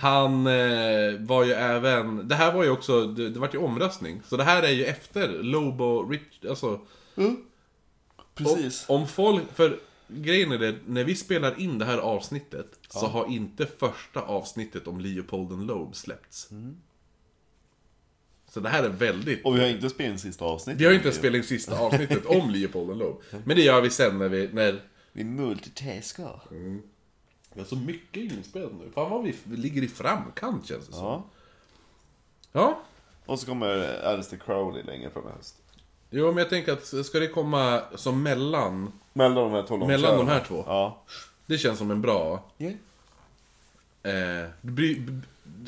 Han eh, var ju även... Det här var ju också... Det, det var ju omröstning. Så det här är ju efter Lobo Rich... Alltså... Precis. Om, om folk... För grejen är det, när vi spelar in det här avsnittet så har inte första avsnittet om Leopold and Loeb släppts. Så det här är väldigt... Och vi har inte spelat in sista avsnittet. Vi har inte spelat in sista avsnittet om Leopold and Loeb. Men det gör vi sen när vi... När... Vi multitaskar. Vi har så mycket inspelat nu. Fan vad vi f- ligger i framkant känns det som. Ja. Ja. Och så kommer Alistair Crowley längre fram i höst. Jo, men jag tänker att ska det komma som mellan... Mellan de här två Mellan de här två? Ja. Det känns som en bra... Yeah. Eh, det blir,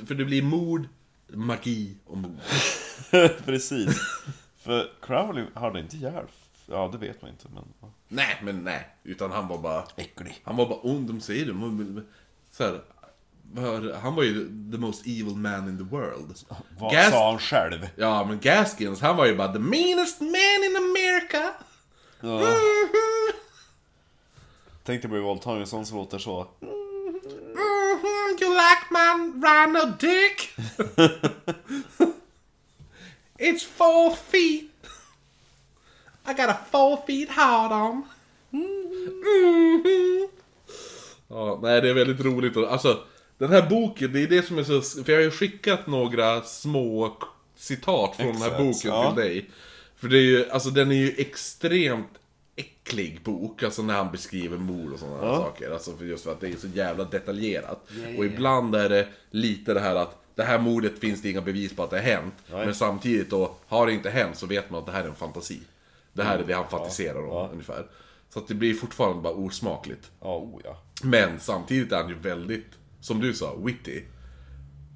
för det blir mord, magi och mord. Precis. För Crowley hade inte ihjäl. Ja, det vet man inte, men... Nej, men nej. Utan han var bara... Äcklig. Han var bara ond, de säger det. Så här, han var ju the most evil man in the world. Vad Gas- sa han själv? Ja, men Gaskins, han var ju bara the meanest man in America. Ja. Tänkte bli våldtagen, en sån som låter så. Mhm, you like my rhino dick? It's four feet. I got a four feet hard on. Mhm. Ja, nej, det är väldigt roligt. Alltså, den här boken, det är det som är så... För jag har ju skickat några små citat från den här Exakt, boken ja. till dig. För det är ju, alltså den är ju extremt äcklig bok, alltså när han beskriver mord och sådana Ja. saker. Alltså för just för att det är så jävla detaljerat. Och ibland är det lite det här att det här mordet finns det inga bevis på att det har hänt. Nej. Men samtidigt då, har det inte hänt så vet man att det här är en fantasi. Det här är det han fantiserar om ungefär. Så att det blir fortfarande bara osmakligt. Ja, oh ja. Men samtidigt är han ju väldigt, som du sa, witty.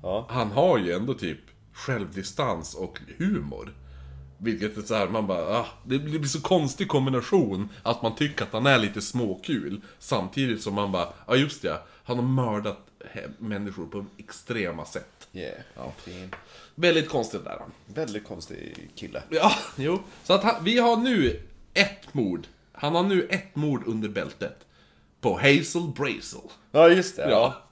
Ja. Han har ju ändå typ självdistans och humor. Vilket är så här, man bara, ah, det blir så konstig kombination att man tycker att han är lite småkul. Samtidigt som man bara, ja ah, just det, han har mördat människor på extrema sätt. Yeah. Ja. Fin. Väldigt konstigt där han. Väldigt konstig kille. Ja, jo. Så att han, vi har nu ett mord. Han har nu ett mord under bältet. På Hazel Brazel. Ja, just det. Ja.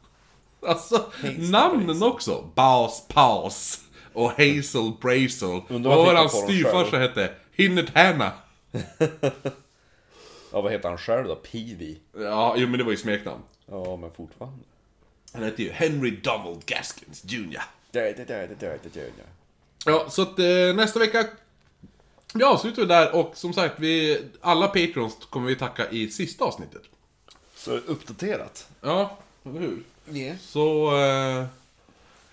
Alltså, Hazel namnen Brazel. också. Bas Paus och Hazel Brazel. Undrar Vad var han hans styvfarsa hette? Hinnet Hanna. Ja, vad heter han själv då? Peavy? Ja, jo men det var ju smeknamn. Ja, men fortfarande. Han hette ju Henry Donald Gaskins Jr. Ja, så att eh, nästa vecka vi avslutar där och som sagt, vi, alla Patrons kommer vi tacka i sista avsnittet. Så uppdaterat. Ja, eller hur? Yeah. Så, eh,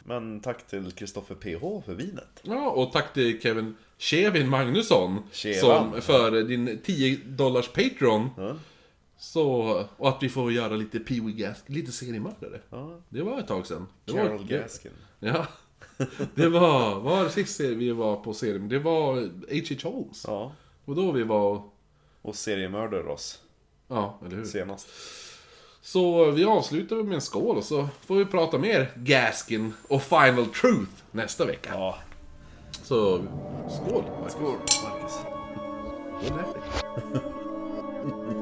Men tack till Kristoffer PH för vinet. ja, och tack till Kevin Kevin Magnusson som för din 10 dollars Patreon. Ja. Så, och att vi får göra lite Pee Wee Gask, lite seriemördare. Ja. Det var ett tag sedan. Det Carol var, Gaskin. Ja. Det var, vad var det sist vi var på serien? Det var H.H. Holmes. Ja. Och då vi var, Och seriemördare oss ja, eller hur? senast. Så vi avslutar med en skål och så får vi prata mer Gaskin och Final Truth nästa vecka. Ja. Så, skål! Skål, Marcus. Skål.